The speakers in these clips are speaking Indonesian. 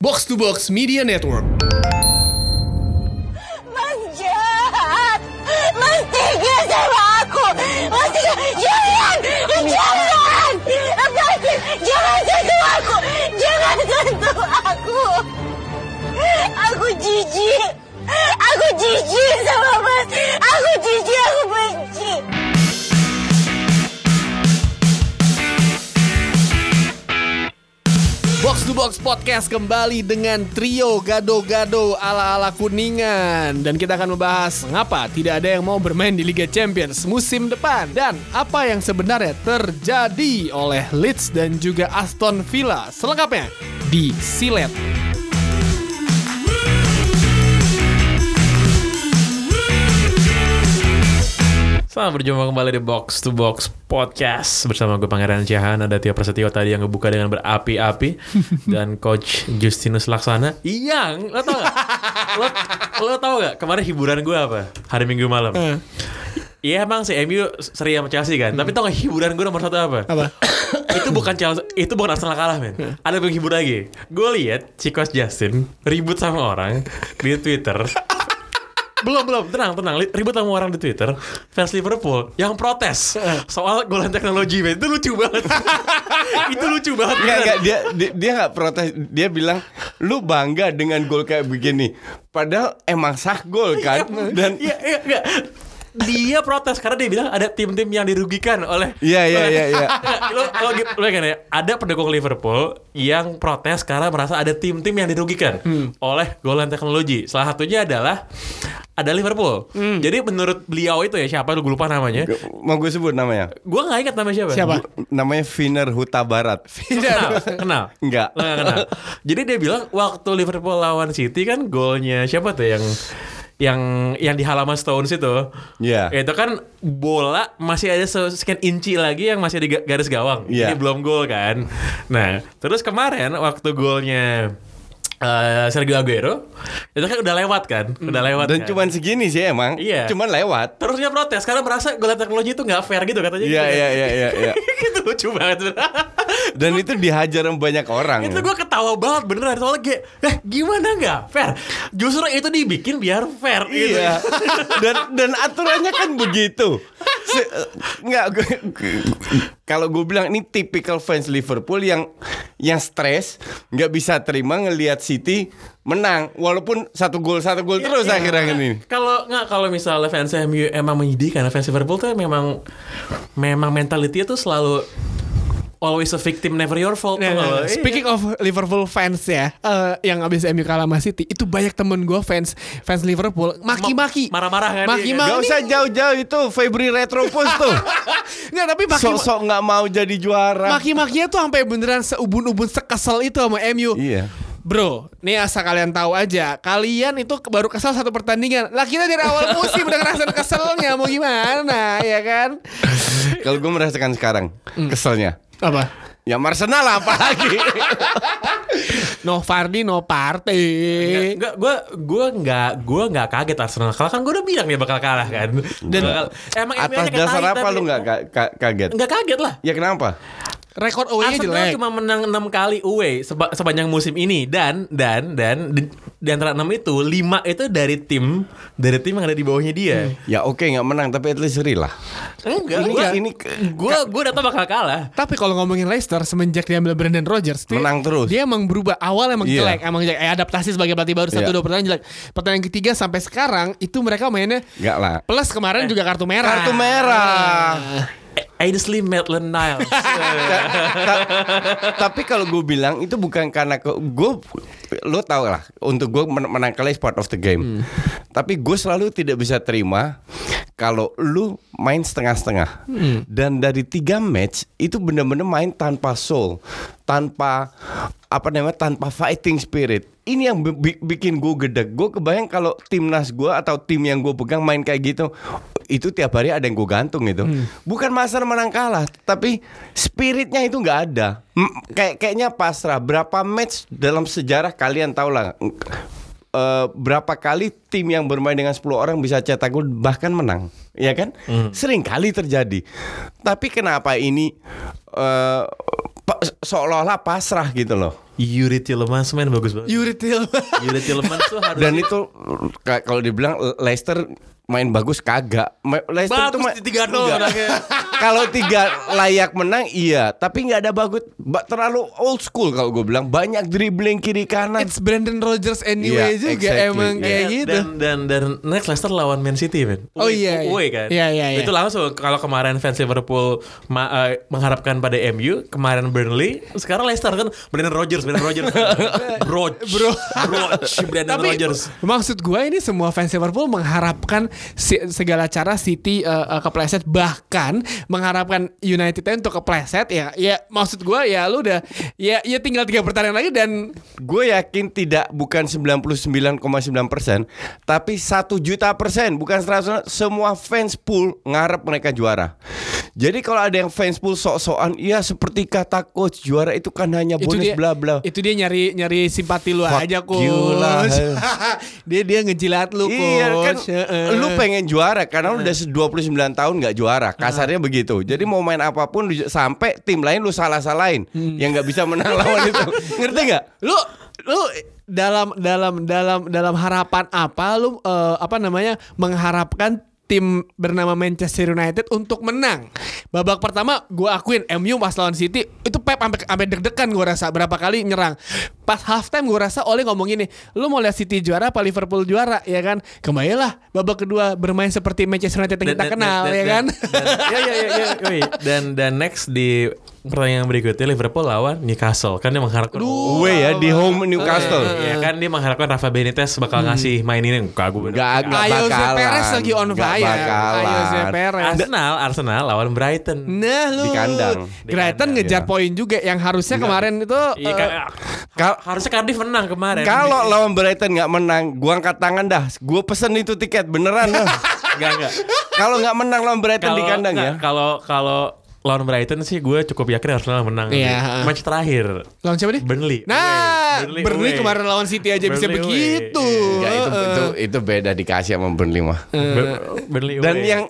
Box to Box Media Network. Mas jahat! Mas tega sama aku! Tega! Jangan! Jangan! Lepasin! Jangan sentuh aku! Jangan sentuh aku! Aku jijik! Aku jijik sama Mas! Aku jijik! Aku benci! Box to Box Podcast kembali dengan trio gado-gado ala-ala kuningan. Dan kita akan membahas mengapa tidak ada yang mau bermain di Liga Champions musim depan Dan apa yang sebenarnya terjadi oleh Leeds dan juga Aston Villa Selengkapnya di Silet Selamat berjumpa kembali di Box to Box Podcast bersama gue Pangeran Jahan ada Tio Prasetyo tadi yang ngebuka dengan berapi-api dan Coach Justinus Laksana yang lo tau gak? lo, lo tau gak kemarin hiburan gue apa hari Minggu malam? Iya emang sih MU seri sama Chelsea kan, tapi tau gak hiburan gue nomor satu apa? Apa? itu bukan Chelsea, itu bukan Arsenal kalah men. Ada yang menghibur lagi. Gue lihat si Coach Justin ribut sama orang di Twitter belum belum tenang tenang ribut sama orang di Twitter fans Liverpool yang protes soal golan teknologi itu lucu banget itu lucu banget Enggak, beneran. enggak, dia dia dia nggak protes. Dia bilang, "Lu bangga dengan gol kayak begini." Padahal emang sah gol kan. Dan Iya, iya, enggak. Dia protes karena dia bilang ada tim-tim yang dirugikan oleh Iya, iya, iya, iya. lo lo lo kan ya ada pendukung Liverpool yang protes karena merasa ada tim-tim yang dirugikan oleh golan teknologi. Salah satunya adalah ada Liverpool. Jadi menurut beliau itu ya siapa lu gue lupa namanya. mau gue sebut namanya. Gue nggak ingat namanya siapa. Siapa? Namanya Viner Huta Barat. Kenal, kenal. Enggak. Lo nggak kenal. Jadi dia bilang waktu Liverpool lawan City kan golnya siapa tuh yang yang yang di halaman Stones itu. Iya. Itu kan bola masih ada se- sekian inci lagi yang masih di ga- garis gawang. Iya. Jadi belum gol kan. Nah, terus kemarin waktu golnya eh, Sergio Aguero itu kan udah lewat kan, udah lewat. Dan kan. cuman segini sih emang. Iya. Cuman lewat. terus dia protes karena merasa gol teknologi itu nggak fair gitu katanya. Iya, gitu, iya, kan. iya, iya, iya. itu lucu banget. Dan itu dihajar sama banyak orang. itu gue ketawa banget beneran soalnya kayak eh gimana nggak fair justru itu dibikin biar fair gitu. Iya. dan dan aturannya kan begitu. Nggak kalau gue bilang ini typical fans Liverpool yang yang stres nggak bisa terima ngelihat City menang walaupun satu gol satu gol terus Iya. akhir-akhir ini. kalau nggak kalau misalnya fans MU emang menyedihkan fans Liverpool tuh memang memang mentality itu selalu always a victim never your fault Nah, tuh loh. Iya. speaking of Liverpool fans ya, eh, yang abis MU kalah sama City, itu banyak temen gue fans fans Liverpool maki-maki, Marah-marah kan, iya maki-maki. Gak usah jauh-jauh itu Febri Retropus tuh. Nggak, tapi maki Sok-sok nggak mau jadi juara. maki-makinya tuh sampai beneran seubun-ubun sekesel itu sama MU. Iya. Bro, nih asal kalian tahu aja, kalian itu baru kesal satu pertandingan. Lah kita dari awal musim udah ngerasain keselnya, mau gimana, ya kan? Kalau gue merasakan sekarang keselnya. Apa? Ya Arsenal apalagi. No Fardi, no party. Enggak, gue gue nggak gue nggak kaget Arsenal kalah kan gue udah bilang dia bakal kalah kan. Dan emang MU Atas dasar apa lu nggak ka- ka- kaget? Nggak kaget lah. Ya kenapa? Rekor away-nya Arsenal jelek. cuma menang 6 kali away seba- sepanjang musim ini dan dan dan di, di antara 6 itu 5 itu dari tim dari tim yang ada di bawahnya dia. Ya oke nggak menang tapi at least seri lah. Enggak, Ini- gua, ini- gua gua udah tau bakal kalah. Tapi kalau ngomongin Leicester semenjak diambil Brendan Rodgers dia- Menang terus. Dia emang berubah. Awal emang Iya. jelek, emang jelek. Eh, adaptasi sebagai pelatih baru satu Iya. dua pertandingan jelek. Pertandingan ketiga sampai sekarang itu mereka mainnya Nggak lah. plus kemarin juga kartu merah. Kartu merah. Ainsley Maitland Niles. Ta- tapi kalau gue bilang itu bukan karena ke gue lo tau lah untuk gue men menang is part of the game. Tapi gue selalu tidak bisa terima kalau lu main setengah-setengah dan dari tiga match itu benar-benar main tanpa soul, tanpa apa namanya tanpa fighting spirit. Ini yang bi- bi- bikin gue gedek. Gue kebayang kalau timnas gue atau tim yang gue pegang main kayak gitu, itu tiap hari ada yang gue gantung itu. Bukan masalah menang kalah, tapi spiritnya itu nggak ada. M- kayak kayaknya pasrah. Berapa match dalam sejarah kalian tahu lah. Eh, berapa kali tim yang bermain dengan 10 orang bisa cetak gol bahkan menang, ya kan? Sering kali terjadi. Tapi kenapa ini eh, pa- seolah-olah pasrah gitu loh. Yuri Tielemans main bagus banget. Yuri Tillman. Yuri tuh harus Dan itu ka- kalau dibilang Leicester main bagus kagak. Leicester Bagus 3-0 Enggak. anaknya. kalau tiga layak menang iya, tapi nggak ada bagus. Ba- terlalu old school kalau gue bilang. Banyak dribbling kiri kanan. It's Brandon Rogers anyway Iya, juga exactly. emang kayak Iya, gitu. Dan dan dan next Leicester lawan Man City, men. Oh, iya, iya. Away kan. Iya, iya, iya. Itu langsung kalau kemarin fans Liverpool ma- eh, mengharapkan pada MU, kemarin Burnley, sekarang Leicester kan Brandon Rodgers, Brandon Rodgers. Bro, bro, Brandon Tapi Rodgers. maksud gue ini semua fans Liverpool mengharapkan si- segala cara City uh, uh, kepleset bahkan mengharapkan United untuk kepleset ya. Ya maksud gue ya lu udah ya ya tinggal tiga pertandingan lagi dan Gue yakin tidak bukan 99,9 persen, tapi satu juta persen, bukan 100 semua fans pool ngarep mereka juara. Jadi kalau ada yang fans pool sok-sokan, iya seperti kata coach juara itu kan hanya itu bonus dia. bla itu dia nyari nyari simpati lu Fuck aja coach dia dia ngejilat lu coach Iya kan, Heeh. lu pengen juara karena lu udah 29 tahun nggak juara, kasarnya begitu. Jadi mau main apa pun sampai tim lain lu salah-salahin, yang nggak bisa menang lawan itu, ngerti nggak? lu lu dalam dalam dalam dalam harapan apa lu eh, apa namanya mengharapkan tim bernama Manchester United untuk menang. Babak pertama gue akuin MU pas lawan City itu Pep sampai sampai deg-degan gue rasa berapa kali nyerang. Pas halftime gue rasa Oleh ngomong gini, lu mau lihat City juara apa Liverpool juara ya kan? Kembalilah babak kedua bermain seperti Manchester United yang kita kenal ya kan? Dan, ya ya ya ya. Dan dan next di pertandingan berikutnya Liverpool lawan Newcastle kan dia mengharapkan Away ya di home Newcastle. Ya kan dia mengharapkan Rafa Benitez bakal ngasih main ini enggak gue Nggak, nggak Ayo Jose bakalan. Perez lagi on fire. Ayo Jose Perez. Arsenal Arsenal lawan Brighton. Nah lu Di kandang. Di Brighton kandang, ngejar ya. poin juga yang harusnya kemarin itu Iya eh, kan Kal- harusnya Cardiff menang kemarin. Kalau lawan Brighton nggak menang, gua angkat tangan dah. Gua pesen itu tiket beneran. dah. enggak enggak. Kalau nggak menang lawan Brighton di kandang ya. enggak, Kalau kalau lawan Brighton sih gue cukup yakin Arsenal menang. Iya. Match terakhir. lawan siapa nih? Burnley. Nah. Burnley, away. kemarin lawan City aja bisa Burnley away. begitu. Ya, itu, itu itu beda dikasih sama Burnley mah. Bur- Burnley Dan away. yang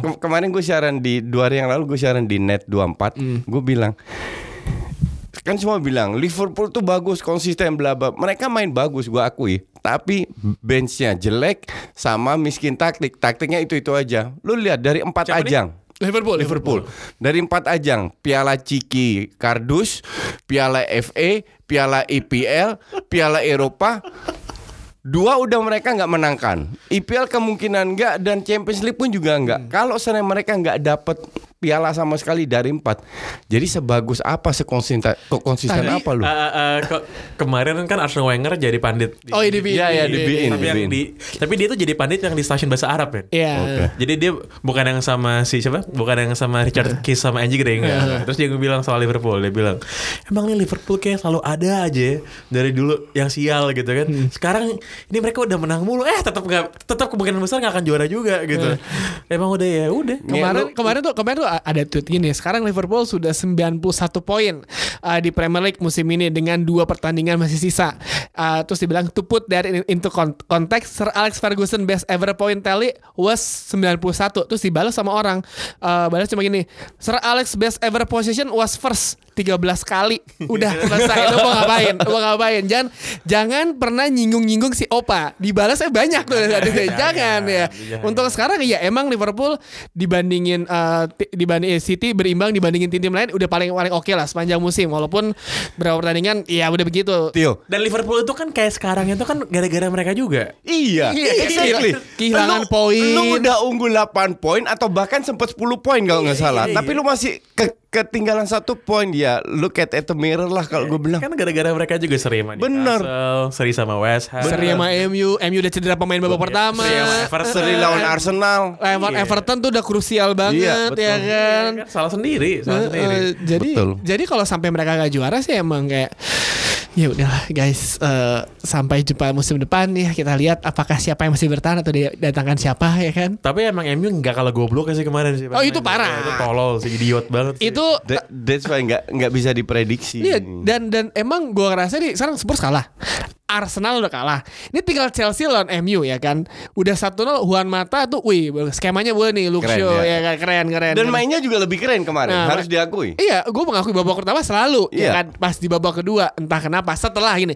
ke- kemarin gue siaran di dua hari yang lalu gue siaran di Net 24, gue bilang kan semua bilang Liverpool tuh bagus konsisten bla bla mereka main bagus gue akui tapi benchnya jelek sama miskin taktik taktiknya itu itu aja lu lihat dari empat Siapa nih? Ajang Liverpool, Liverpool. Dari empat ajang Piala Ciki Kardus Piala FA Piala IPL Piala Eropa Dua udah mereka nggak menangkan. IPL kemungkinan nggak Dan Champions League pun juga nggak. Kalau seandainya mereka nggak dapet Piala sama sekali dari empat Jadi sebagus apa Sekonsisten konsisten Tadi, apa lu Eh, eh, eh, ke- kemarin kan Arsene Wenger jadi pandit. di- Oh, iya, di BIN. Iya, iya, di BIN. Tapi yang di tapi dia tuh jadi pandit yang di stasiun bahasa Arab kan. Iya. Oke. Jadi dia bukan yang sama si siapa? Bukan yang sama Richard Keys sama Angie Gray enggak. Terus dia bilang soal Liverpool, dia bilang, "Emang nih Liverpool kayak selalu ada aja ya dari dulu yang sial gitu kan. Sekarang ini mereka udah menang mulu, eh tetap nggak tetap kemungkinan besar nggak akan juara juga gitu. Emang udah ya, udah. Kemarin lu- kemarin tuh kemarin tuh ada tweet gini. Sekarang Liverpool sudah 91 poin uh, di Premier League musim ini dengan dua pertandingan masih sisa. Uh, terus dibilang to put that in- into con- context Sir Alex Ferguson best ever point tally was 91. Terus dibalas sama orang. Uh, balas cuma gini. Sir Alex best ever possession was first 13 kali. Udah selesai. Lu mau ngapain? Lu mau ngapain? Jangan jangan pernah nyinggung-nyinggung si Opa. Dibalasnya banyak tuh. Jangan ya. Jangan. Untuk sekarang ya emang Liverpool dibandingin uh, dibanding eh, City berimbang dibandingin tim-tim lain udah paling paling oke lah sepanjang musim walaupun berapa pertandingan ya udah begitu. Tio Dan Liverpool itu kan kayak sekarang itu kan gara-gara mereka juga. Iya, Iya, exactly. kehilangan Lu- poin. Lu udah unggul 8 poin atau bahkan sempat 10 poin kalau nggak salah. iya, Tapi iya. lu masih ke ketinggalan satu poin ya. Look at at the mirror lah kalau gue bilang. Kan gara-gara mereka juga seri sama Bener. Newcastle, seri sama West Ham. Seri sama MU, MU udah cedera pemain babak pertama. Seri sama Everton. Seri lawan Arsenal. Lawan Iya. Everton tuh udah krusial banget betul. ya kan. Kan salah sendiri, salah Eh, sendiri. eh, jadi Betul. jadi kalau sampai mereka gak juara sih emang kayak ya udahlah guys eh, sampai jumpa musim depan ya kita lihat apakah siapa yang masih bertahan atau didatangkan siapa ya kan Tapi emang MU nggak kalah goblok sih kemarin sih. Oh, itu parah. Itu tolol sih, idiot banget sih. itu That, that's why nggak nggak bisa diprediksi. Iya dan dan emang gua ngerasa nih sekarang Spurs kalah. Arsenal udah kalah. Ini tinggal Chelsea lawan MU ya kan. Udah 1-0 Juan Mata tuh wih skemanya boleh nih Shaw ya. ya kan keren keren. Dan keren. mainnya juga lebih keren kemarin, Nah, harus diakui. Iya, gue mengakui babak pertama selalu ya Iya. kan. Pas di babak kedua entah kenapa setelah ini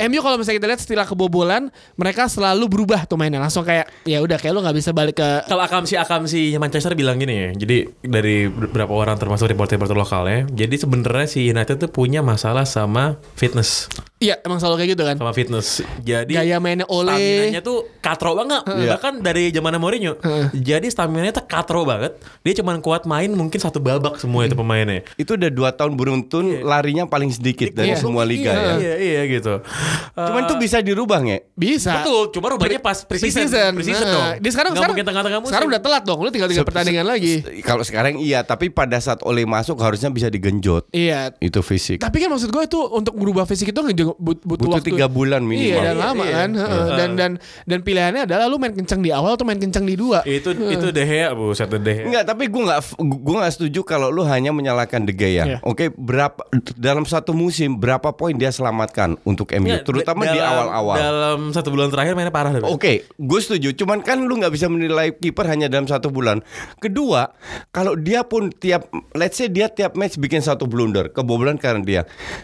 MU kalau misalnya kita lihat setelah kebobolan mereka selalu berubah tuh mainnya langsung kayak ya udah kayak lu nggak bisa balik ke Kalau akamsi akamsi Manchester bilang gini ya, jadi dari beberapa orang termasuk reporter-reporter lokalnya, jadi sebenarnya si United tuh punya masalah sama fitness, Iya emang selalu kayak gitu kan. sama fitness. Jadi Gaya mainnya Ole. Stamina-nya tuh katro banget, Iya. bahkan dari zaman Mourinho. Jadi stamina-nya tuh katro banget. Dia cuma kuat main mungkin satu babak semua itu pemainnya. Itu udah dua tahun beruntun larinya paling sedikit dari Iya. semua liga Iya. ya. Iya, iya gitu. Cuman Eh, tuh bisa dirubah nge. Bisa. Betul, cuma rubahnya pas preseason. Preseason, Nah, dong. Dia sekarang Nggak sekarang, mungkin tengah-tengah musim. sekarang udah telat dong. Lu tinggal tiga pertandingan lagi. Kalau sekarang iya, tapi pada saat Ole masuk harusnya bisa digenjot. Iya. Itu fisik. Tapi kan maksud gue itu untuk merubah fisik itu ngeju- but- butuh, Butuh waktu bulan minimal. Iya dan Iya, lama iya. kan. Heeh. Dan dan dan pilihannya adalah lu main kenceng di awal atau main kenceng di dua. itu itu De Gea, Bu, set De Gea. Enggak, tapi gue nggak gue nggak setuju kalau lu hanya menyalahkan De Gea. Iya. Oke, berapa dalam satu musim berapa poin dia selamatkan untuk MU, Nggak, terutama di awal-awal. Dalam satu bulan terakhir mainnya parah. Deh. Oke, gue setuju. Cuman kan lu nggak bisa menilai kiper hanya dalam satu bulan. Kedua, kalau dia pun tiap, let's say dia tiap match bikin satu blunder, kebobolan karena dia.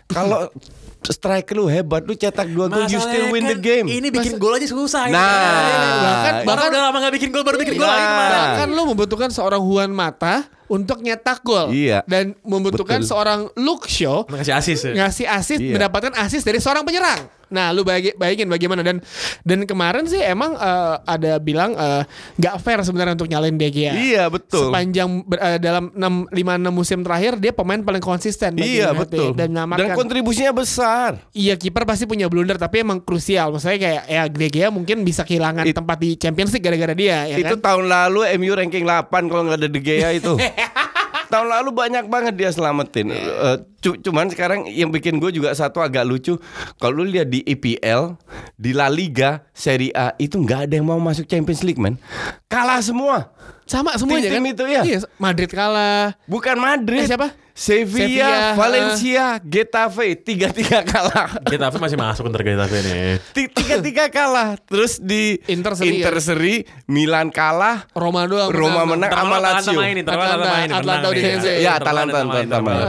Kalau striker lu hebat, lu cetak dua gol, you still win the kan game. Ini bikin gol aja susah. Nah, bahkan bahkan- bahkan udah lama gak bikin gol baru bikin gol Nah. lagi kemarin. Kan lu membutuhkan seorang Juan Mata untuk nyetak gol. Iya. Dan membutuhkan Betul. seorang Luke Shaw Ngasih asis ya. ngasih assist Iya. mendapatkan assist dari seorang penyerang. Nah, lu bayangin, bayangin bagaimana dan dan kemarin sih emang eh, ada bilang eh, nggak fair sebenarnya untuk nyalain De Gea. Iya, betul. Sepanjang ber- eh, dalam 6 5 6 musim terakhir dia pemain paling konsisten bagi Iya United betul. dan Dan kontribusinya besar. Iya kiper pasti punya blunder tapi emang krusial. Maksudnya kayak ya De Gea mungkin bisa kehilangan It- tempat di Champions League gara-gara dia ya itu kan. tahun lalu MU ranking 8 kalau nggak ada De Gea itu. tahun lalu banyak banget dia selamatin. Cu- cuman sekarang yang bikin gue juga satu agak lucu. Kalau lu lihat di EPL, di La Liga, Serie A itu nggak ada yang mau masuk Champions League, man. Kalah semua. Sama semuanya Tim-tim kan. itu, ya. Iya, Madrid kalah. Bukan Madrid. Eh, siapa? Sevilla, Sevilla, Valencia, Getafe, tiga-tiga kalah. Getafe masih masuk ntar Getafe nih. Ti- Tiga-tiga kalah. Terus di Inter seri, Inter ya? seri, Milan kalah, Roma doang. Roma menang sama Lazio. main nih, ntar malam Atalanta. Iya.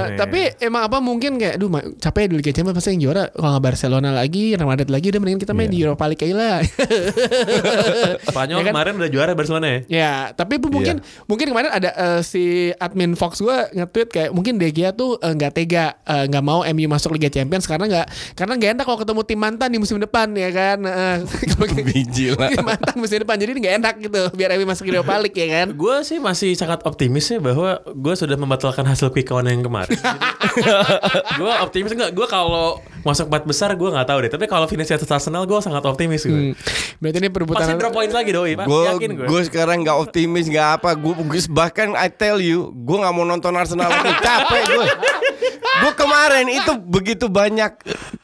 Eh, tapi emang apa mungkin kayak aduh ma- capek di Liga Champions pasti yang juara kalau nggak Barcelona lagi Real Madrid lagi udah mendingan kita main di Europa League aja lah. Spanyol Ya kan? kemarin udah juara Barcelona ya. ya, tapi bu- mungkin mungkin kemarin ada eh, si admin Fox gua nge-tweet kayak mungkin De Gea tuh eh, nggak tega eh, nggak mau MU masuk Liga Champions karena nggak karena nggak enak kalau ketemu tim mantan di musim depan ya kan. Eh, kalau Biji lah. tim mantan musim depan jadi nggak enak gitu biar MU masuk Europa League ya kan. Gue sih masih sangat optimis ya bahwa gue sudah membatalkan hasil quick count yang kemarin. gue optimis enggak? Gue kalau masuk empat besar gue nggak tahu deh. Tapi kalau finish atas Arsenal gue sangat optimis gue. Hmm. Berarti ini perebutan Pasti drop points lagi doi, Pak. Gue Yakin gue. gue sekarang nggak optimis nggak apa gue bahkan I tell you gue nggak mau nonton Arsenal lagi. Capek gue gue kemarin itu begitu banyak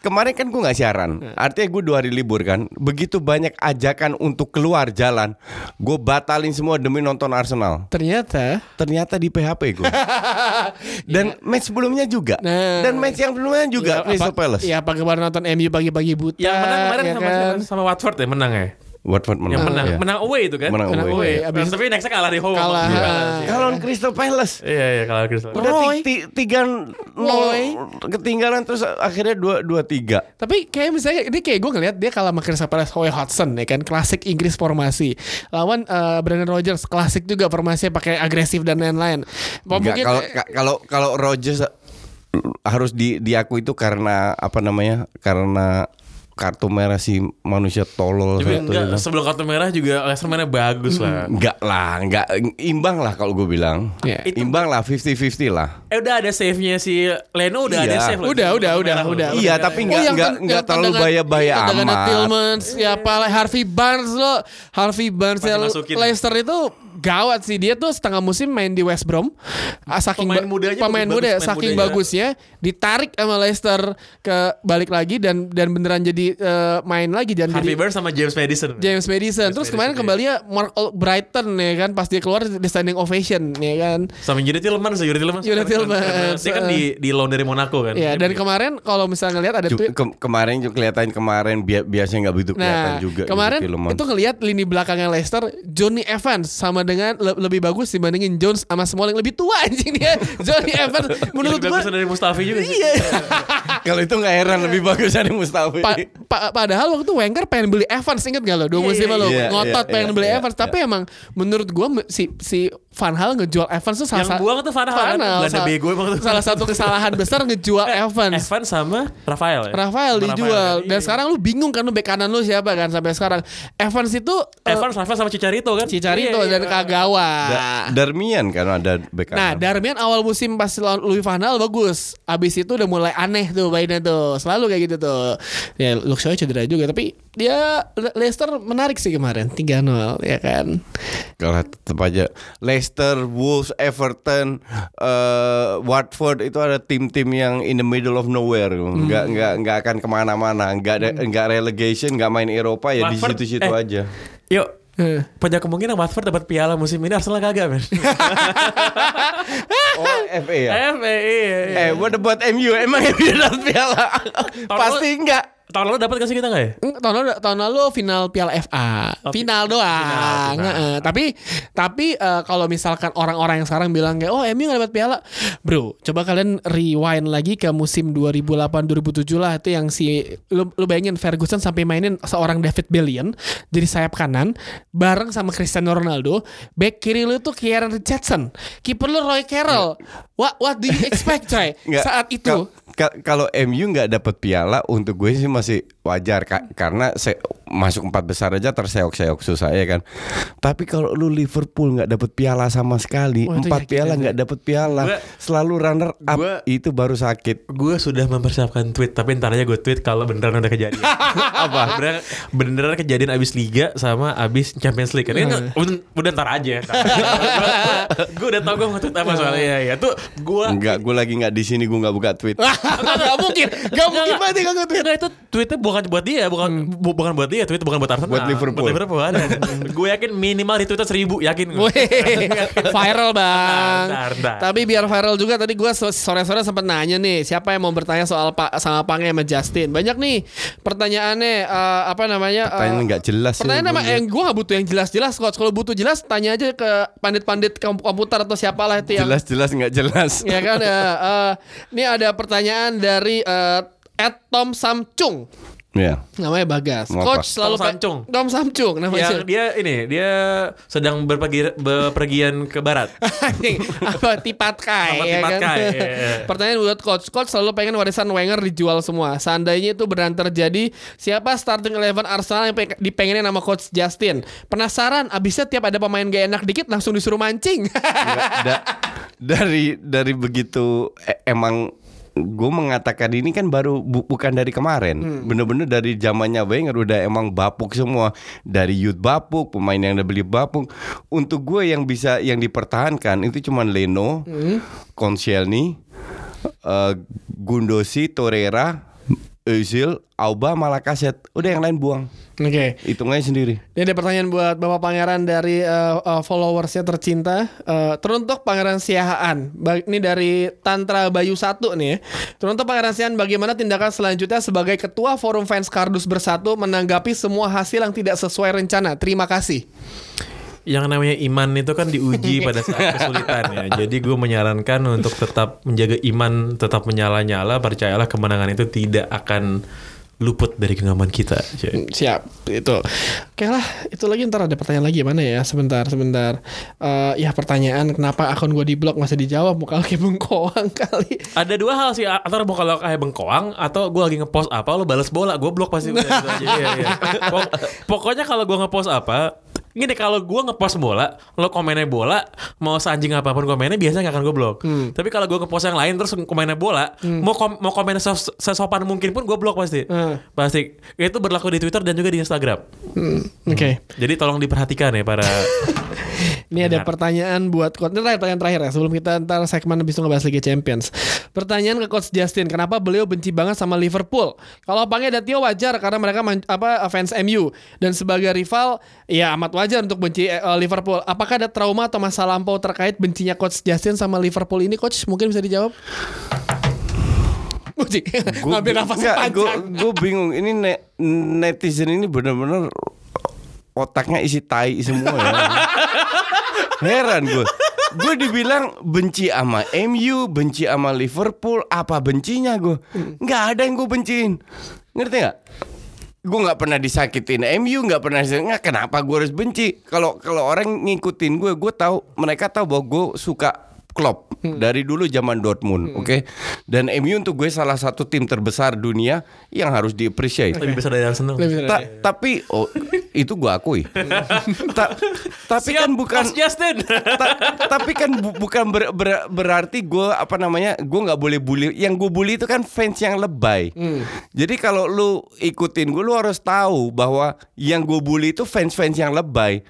kemarin kan gue nggak siaran. Artinya gue dua hari libur kan. Begitu banyak ajakan untuk keluar jalan gue batalin semua demi nonton Arsenal. Ternyata? Ternyata di PHP gue dan match sebelumnya juga. Nah. dan match yang sebelumnya juga Ya, Crystal apa- Palace. Iya, apa kemarin nonton MU pagi-pagi buta. Yang menang kemarin ya sama, kan? sama Watford ya menang ya. Watford menang Yang menang, Iya. menang away itu kan. Menang Menang away. away. Iya. Abis- Tapi nextnya kalah di home. Kalah. Iya. kalau Crystal Palace Iya iya kalah Crystal. Udah Roy. ti- ti- tiga Roy. nol ketinggalan terus akhirnya dua dua tiga. Tapi kayak misalnya ini kayak gue ngeliat dia kalah sama Crystal Palace Roy Hodgson ya kan klasik Inggris formasi lawan eh, Brendan Rodgers klasik juga formasinya pakai agresif dan lain-lain. Mungkin kalau ka- kalau kalau Rodgers harus di diakui itu karena apa namanya? Karena kartu merah si manusia tolol Tapi satu enggak, itu. sebelum kartu merah juga Leicester mainnya bagus lah. Enggak lah, enggak imbang lah kalau gue bilang. Ya. Itu- Imbang lah 50-50 lah. Eh udah ada save-nya si Leno udah ada Iya. save. loh. Udah, udah, udah, udah. Iya, tapi enggak yang enggak enggak terlalu bahaya-bahaya amat. Tillmans, siapa Harvey Barnes lo, Harvey Barnes dimasukin. Leicester itu gawat sih dia tuh setengah musim main di West Brom. Ah, saking Pemain mudanya pemain bagus, muda pemain saking muda ya. bagusnya ditarik sama Leicester ke balik lagi dan dan beneran jadi eh, main lagi dan Harvey jadi Barnes sama James Madison. James Madison. Terus kemarin kembali ya Mark Ol- Brighton ya kan pas dia keluar di standing ovation ya kan. Sama Yuri Tillmans, Yuri Tillmans. Yuri Tillmans, karena Dia kan di di loan dari Monaco kan. Ya dan kemarin kalau misalnya ngelihat ada tweet ke- kemarin juga kelihatan kemarin bi- biasanya nggak begitu kelihatan Nah, juga. kemarin gitu, Tielemans. itu ngelihat lini belakangnya Leicester, Johnny Evans sama dengan le- lebih bagus dibandingin Jones sama Smalling lebih tua anjing dia. Johnny Evans menurut Lebih gua bagus dari Mustafi juga sih. iya. kalau itu nggak heran lebih bagus dari Mustafi. Pa- pa- padahal waktu itu Wenger pengen beli Evans inget gak lo? Dua Iya, musim iya, lo iya, ngotot iya, pengen iya, beli iya, Evans, iya. tapi emang menurut gua me- si si Van Hal ngejual Evans tuh salah Yang buang tuh Van Hal kan? Belanda salah- bego emang tuh. Salah satu kesalahan besar ngejual Evans. Evans sama Rafael ya. Rafael Sama dijual dan Iya. sekarang lu bingung kan lu bek kanan lu siapa kan sampai sekarang Evans itu eh, Evans, Rafael sama Cicarito kan. Cicarito Iya, iya. dan Kagawa. Da- Darmian kan ada back Nah. Darmian awal musim pas lawan Louis van Gaal bagus. Abis itu udah mulai aneh tuh mainnya tuh. Selalu kayak gitu tuh. Ya, Luke Shaw cedera juga tapi dia Le- Leicester menarik sih kemarin 3-0 ya kan. Kalau tetap aja Leicester, Wolves, Everton, eh, Watford itu ada tim-tim yang in the middle of nowhere, Hmm. nggak nggak nggak akan ke mana-mana, nggak ada nggak relegation, nggak main Eropa ya di situ-situ eh, aja. Yuk, Eh. punya kemungkinan Watford dapat piala musim ini Arsenal kagak men. Oh FA ya. FA iya, iya. Eh, what about MU? Emang MU dapat piala? Pasti enggak. Tahun lalu dapat gak sih kita gak ya? Tahun lalu, tahun lalu final Piala FA, Oh, final doang. final. Heeh. Tapi tapi eh, kalau misalkan orang-orang yang sekarang bilang kayak oh MU gak dapat piala, bro, coba kalian rewind lagi ke musim 2008-2007 lah itu yang si lu, lu bayangin Ferguson sampai mainin seorang David Bellion jadi sayap kanan bareng sama Cristiano Ronaldo, back kiri lu tuh Kieran Richardson, kiper lu Roy Carroll. What what do you expect, coy? Nggak, Saat itu kalau MU nggak dapat piala untuk gue sih masih wajar Ka- karena se- masuk empat besar aja terseok-seok susah ya kan. Tapi kalau lu Liverpool nggak dapat piala sama sekali, Wah, itu empat yakin piala aja. nggak dapat piala, Gua- selalu runner up gua- itu baru sakit. Gue sudah mempersiapkan tweet Tapi ntar aja gue tweet kalau beneran udah kejadian Apa? Beneran, beneran kejadian abis Liga Sama abis Champions League Ini Hmm. udah, udah ntar aja Gue udah tau gue mau tweet apa soalnya ya, ya. Tuh gue Enggak, gue lagi nggak di sini, gue nggak buka tweet. Gak mungkin Gak mungkin banget gak nge-tweet Enggak itu tweetnya bukan buat dia, bukan bu- bukan buat dia, tweet bukan buat Arsenal, Buat Liverpool. Buat Liverpool ada. gue yakin minimal retweetnya seribu, yakin gue. Viral bang. Bentar, bentar. Tapi biar viral juga tadi gue sore-sore sempat nanya nih siapa yang mau bertanya soal Pak sama Pange sama Justin. Banyak nih pertanyaannya eh, apa namanya? eh, Pertanyaan nggak jelas ya, Pertanyaan lihat. yang gue gak butuh yang jelas-jelas. Kalau butuh jelas tanya aja ke pandit-pandit kom- komputer atau siapalah itu yang Jelas-jelas nggak jelas. ya kan ya. Eh, ini ada pertanyaan dari eh, Ed Tom Samcung. Ya. Namanya Bagas. Mau apa? Coach selalu Tom Samcung. Tom Samcung namanya. Yang dia ini dia sedang berpergi, bepergian ke barat. Apa tipat kai Apa ya tipat kan? kai, iya, iya. Pertanyaan buat coach. Coach selalu pengen warisan Wenger dijual semua. Seandainya itu beneran terjadi, siapa starting eleven Arsenal yang pe- dipengenin sama coach Justin? Penasaran? Abisnya tiap ada pemain gak enak dikit langsung disuruh mancing. Da- dari dari begitu e- emang gue mengatakan ini kan baru bu- bukan dari kemarin. Bener-bener dari zamannya Wenger udah emang bapuk semua. Dari youth bapuk pemain yang udah beli bapuk. Untuk gue yang bisa yang dipertahankan itu cuman Leno Konscielny eh, Gundosi Torreira Özil Auba Malakaset udah yang lain buang Oke. hitungnya sendiri Ini ada pertanyaan buat Bapak Pangeran dari uh, uh, followersnya tercinta. Uh, teruntuk Pangeran Siahaan. Ini dari Tantra Bayu Satu nih. Teruntuk Pangeran Siahaan, bagaimana tindakan selanjutnya sebagai Ketua Forum Fans Kardus Bersatu menanggapi semua hasil yang tidak sesuai rencana? Terima kasih. Yang namanya iman itu kan diuji pada saat kesulitan ya. Jadi gue menyarankan untuk tetap menjaga iman, tetap menyala-nyala. Percayalah kemenangan itu tidak akan luput dari genggaman kita. Jadi, Siap, itu. Oke lah, itu lagi ntar ada pertanyaan lagi mana ya? Sebentar, sebentar. Eh, ya pertanyaan kenapa akun gue di blok masih dijawab muka kayak bengkoang kali. Ada dua hal sih antara mau kalau kayak bengkoang atau gue lagi ngepost apa lo balas bola gue blok pasti udah gitu aja. Iya, iya. Pok- pokoknya kalau gue ngepost apa Gini kalau gue ngepost bola, lo komennya bola, mau seanjing apa pun komennya biasanya gak akan gue blok. Hmm. Tapi kalau gue ngepost yang lain terus komennya bola, mau kom mau komen ses- sesopan mungkin pun gue blok pasti. Hmm. Pasti. Itu berlaku di Twitter dan juga di Instagram. Hmm, Oke. Jadi tolong diperhatikan ya para Ini ada pertanyaan buat coach. Ini terakhir, pertanyaan terakhir ya sebelum kita ntar segmen habis itu ngebahas Liga Champions. Pertanyaan ke coach Justin, kenapa beliau benci banget sama Liverpool? Kalau Pange dan Tio wajar karena mereka man- apa fans MU dan sebagai rival ya amat wajar untuk benci eh, Liverpool. Apakah ada trauma atau masa lampau terkait bencinya coach Justin sama Liverpool ini coach? Mungkin bisa dijawab? Uji, ngambil nafas panjang. Gue bingung. Ini ne- netizen ini bener-bener otaknya isi tai semua ya. Heran gue. Gue dibilang benci sama MU, benci sama Liverpool. Apa bencinya gue? Nggak ada yang gue benciin. Ngerti nggak? Gue nggak pernah disakitin MU, nggak pernah nggak kenapa gue harus benci? Kalau kalau orang ngikutin gue, gue tahu mereka tahu bahwa gue suka Klopp dari dulu zaman Dortmund, oke? Dan MU untuk gue salah satu tim terbesar dunia yang harus di-appreciate. lebih besar dari Arsenal. Lebih Ta- tapi oh itu gua akui. Ta- tapi Siap, kan bukan Justin. ta- tapi kan bu- bukan ber- ber- berarti gue apa namanya gue nggak boleh bully. Yang gue bully itu kan fans yang lebay. Jadi kalau lu ikutin gue, lu harus tahu bahwa yang gue bully itu fans-fans yang lebay.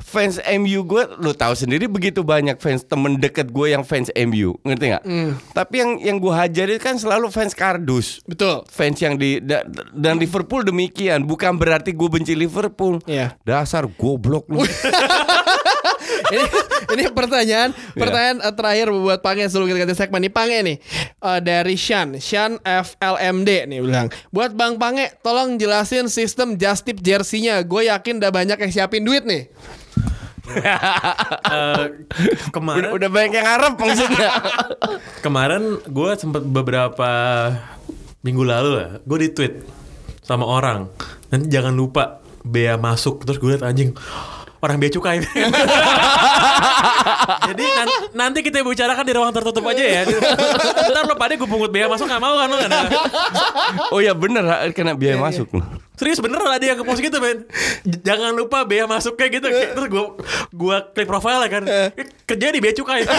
Fans MU gue, lu tahu sendiri begitu banyak fans temen deket gue yang fans MU, ngerti nggak? Tapi yang yang gue hajar itu kan selalu fans kardus. Betul. fans yang di da- dan Liverpool demikian bukan berarti gue benci Liverpool. Iya. dasar goblok lu. Ini, ini pertanyaan Iya. pertanyaan eh, terakhir buat Pange sebelum kita ganti segmen nih. Pange nih Eh, dari Shan Shan FLMD nih bilang. Buat Bang Pange tolong jelasin sistem just tip jersey-nya gue yakin udah banyak yang siapin duit nih Eh, kemarin udah, udah banyak yang ngarep maksudnya. Kemarin gue sempat beberapa minggu lalu lah gue di tweet sama orang. Nanti jangan lupa bea masuk. Terus gue liat anjing orang bea cukai. Jadi nan- nanti kita bicarakan di ruang tertutup aja ya. Ntar lo pada gue pungut bea masuk gak mau kan lo kan oh ya bener kena biaya masuk. Lu serius bener ada yang ngepost gitu men. Jangan lupa bea masuk kayak gitu. Terus gue gue klik profile kan. Kerja di bea cukai.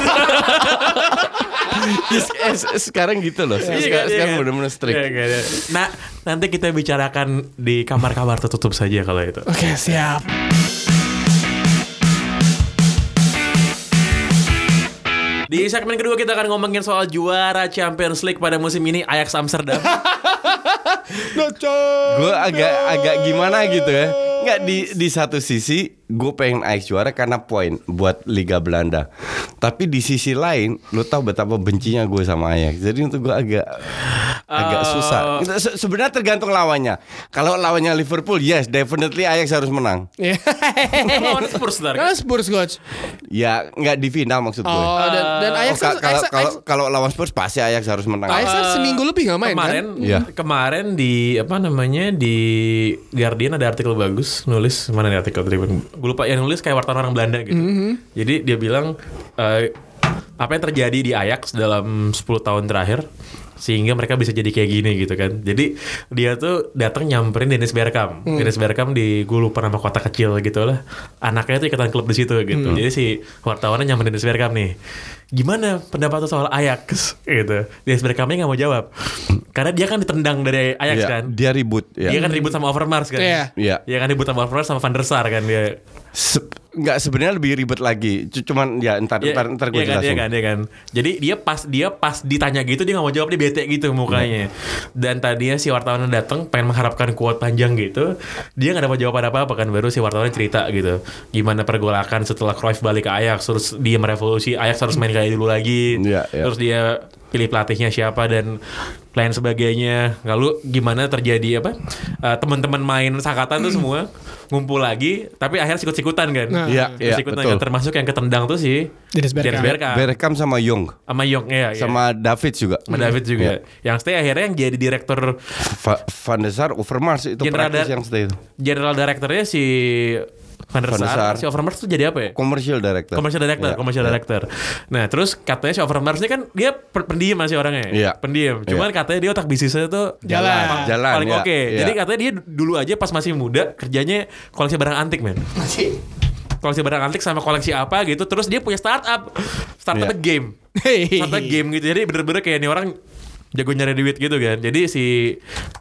Sekarang gitu loh. Iya sekarang, iya sekarang kan? bener-bener strict. Iya kan, iya. Nah, nanti kita bicarakan di kamar-kamar tertutup saja kalau itu. oke siap Di segmen kedua kita akan ngomongin soal juara Champions League pada musim ini Ajax Amsterdam. gue agak agak gimana gitu ya nggak di di satu sisi gue pengen Ajax juara karena poin buat Liga Belanda tapi di sisi lain lu tahu betapa bencinya gue sama Ajax jadi untuk gue agak agak Oh. susah se- sebenarnya tergantung lawannya kalau lawannya Liverpool yes definitely Ajax harus menang Iya. Lawan Spurs ntar. Kan Spurs coach. ya nggak di final maksud gue Oh, dan, dan Oh, Ajax ka- kalau kalau kalau lawan Spurs pasti Ajax harus menang Ajax kan seminggu lebih nggak main kemarin, kan? Iya. kemarin di apa namanya di Guardian ada artikel bagus nulis mana nih artikel tadi gue lupa yang nulis kayak wartawan orang Belanda gitu. Jadi dia bilang eh, apa yang terjadi di Ajax dalam 10 tahun terakhir sehingga mereka bisa jadi kayak gini gitu kan. Jadi dia tuh datang nyamperin Dennis Bergkamp. Dennis Bergkamp di gue lupa nama kota kecil gitu lah. Anaknya tuh ikutan klub di situ gitu. Jadi si wartawannya nyamperin Dennis Bergkamp nih. Gimana pendapat lu soal Ajax gitu. Dennis Bergkampnya nggak mau jawab. Karena dia kan ditendang dari Ajax Ya, kan. dia ribut ya Dia kan ribut sama Overmars kan. Iya. Iya. Dia kan ribut sama Overmars sama Van der Sar kan dia. Se- nggak sebenarnya lebih ribet lagi cuman ya entar Iya, entar entar gue iya kan, jelasin iya kan, iya kan. Jadi dia pas dia pas ditanya gitu dia nggak mau jawab dia bete gitu mukanya. Dan tadinya si wartawan datang pengen mengharapkan quote panjang gitu, dia nggak dapat jawaban apa apa kan baru si wartawan cerita gitu. Gimana pergolakan setelah Cruyff balik ke Ajax terus dia merevolusi Ajax harus main kayak dulu lagi. Iya, iya. Terus dia pilih pelatihnya siapa dan lain sebagainya. Lalu gimana terjadi apa? eh, teman-teman main sangkatan tuh semua ngumpul lagi tapi akhirnya sikut-sikutan kan. Nah. Iya, iya, Sikut-sikutan betul. kan. termasuk yang ketendang tuh si Dennis Bergkamp. Bergkamp. Bergkamp sama Young sama Yong ya, ya. sama David juga sama David juga. Iya. Yang stay akhirnya yang jadi direktur Va- Van der Sar Overmars itu General praktis yang stay itu general directornya si Van der Sar, Sar. si Overmars tuh jadi apa ya? commercial director Commercial director, Iya, commercial iya. director. Nah, terus katanya si Overmars ini kan dia pendiam masih orangnya. Iya. Pendiam. Cuman katanya dia otak bisnisnya tuh Jalan. Jalan, paling iya, oke. iya. Jadi katanya dia dulu aja pas masih muda kerjanya koleksi barang antik, men. Masih. koleksi barang antik sama koleksi apa gitu. Terus dia punya startup, startup Iya. game, startup game gitu. Jadi bener-bener kayak ini orang jago nyari duit gitu kan. Jadi si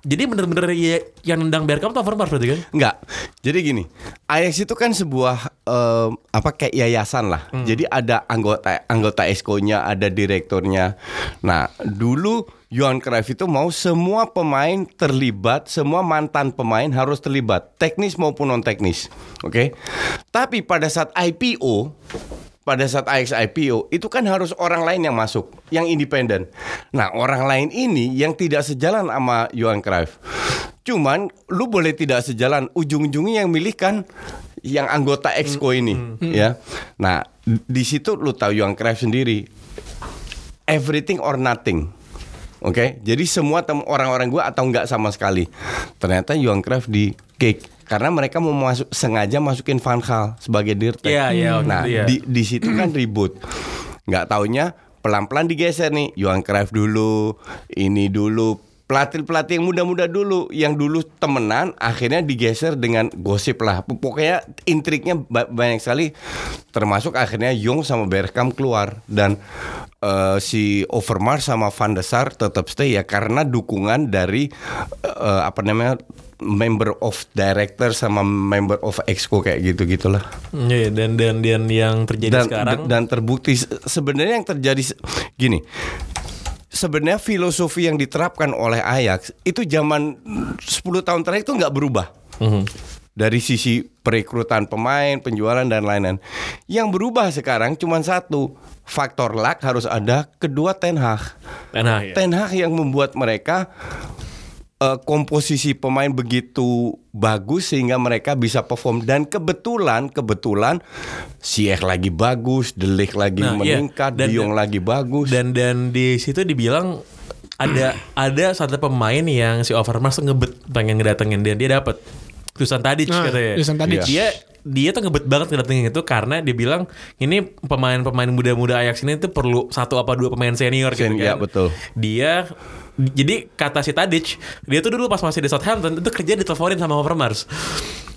jadi bener-bener ya, yang nendang Bergkamp tuh Overmars berarti kan? Enggak. Jadi gini, Ajax itu kan sebuah em, apa kayak yayasan lah. Jadi ada anggota anggota eskonya, ada direkturnya. Nah, dulu Johan Cruyff itu mau semua pemain terlibat, semua mantan pemain harus terlibat, teknis maupun non teknis. Oke. Tapi pada saat IPO pada saat Ajax IPO itu kan harus orang lain yang masuk, yang independen. Nah, orang lain ini yang tidak sejalan sama Johan Cruyff. Cuman lu boleh tidak sejalan, ujung-ujungnya yang milih kan yang anggota exco ini, ya. Nah, di situ lu tahu Johan Cruyff sendiri. Everything or nothing. Oke, jadi semua tem orang-orang gua atau enggak sama sekali. Ternyata Johan Cruyff di kick karena mereka mau masuk sengaja masukin Van Gaal sebagai dirtek. Iya, waktu Nah, ya. di di situ kan ribut. Nggak taunya pelan-pelan digeser nih. Johan Cruyff dulu, ini dulu. Pelatih-pelatih yang muda-muda dulu, yang dulu temenan, akhirnya digeser dengan gosip lah. Pokoknya intriknya ba- banyak sekali. Termasuk akhirnya Jong sama Bergkamp keluar dan eh, si Overmars sama Van der Sar tetap stay ya karena dukungan dari eh, apa namanya member of director sama member of exco kayak gitu gitulah Iya, dan dan dan yang terjadi dan sekarang dan terbukti se- sebenarnya yang terjadi gini sebenarnya filosofi yang diterapkan oleh Ajax itu zaman 10 tahun terakhir itu nggak berubah Mhm. dari sisi perekrutan pemain, penjualan dan lain-lain. Yang berubah sekarang cuma satu, faktor luck harus ada, kedua Ten Hag. Nah, ya. Ten Hag yang membuat mereka eh, komposisi pemain begitu bagus sehingga mereka bisa perform dan kebetulan kebetulan Ziyech lagi bagus, De Ligt lagi Nah, iya. meningkat, Dan- De Jong lagi bagus. Dan dan di situ dibilang ada ada satu pemain yang si Overmars ngebet pengen ngedatengin dan dia dapat Dusan Tadic Nah, katanya. Dusan Tadic. Dia dia tuh ngebet banget ngedatengin itu karena dia bilang ini pemain-pemain muda-muda Ajax ini tuh perlu satu apa dua pemain senior gitu Sen- kan. ya, betul. Dia jadi kata si Tadic, dia tuh dulu pas masih di Southampton itu kerja diteleponin sama Overmars.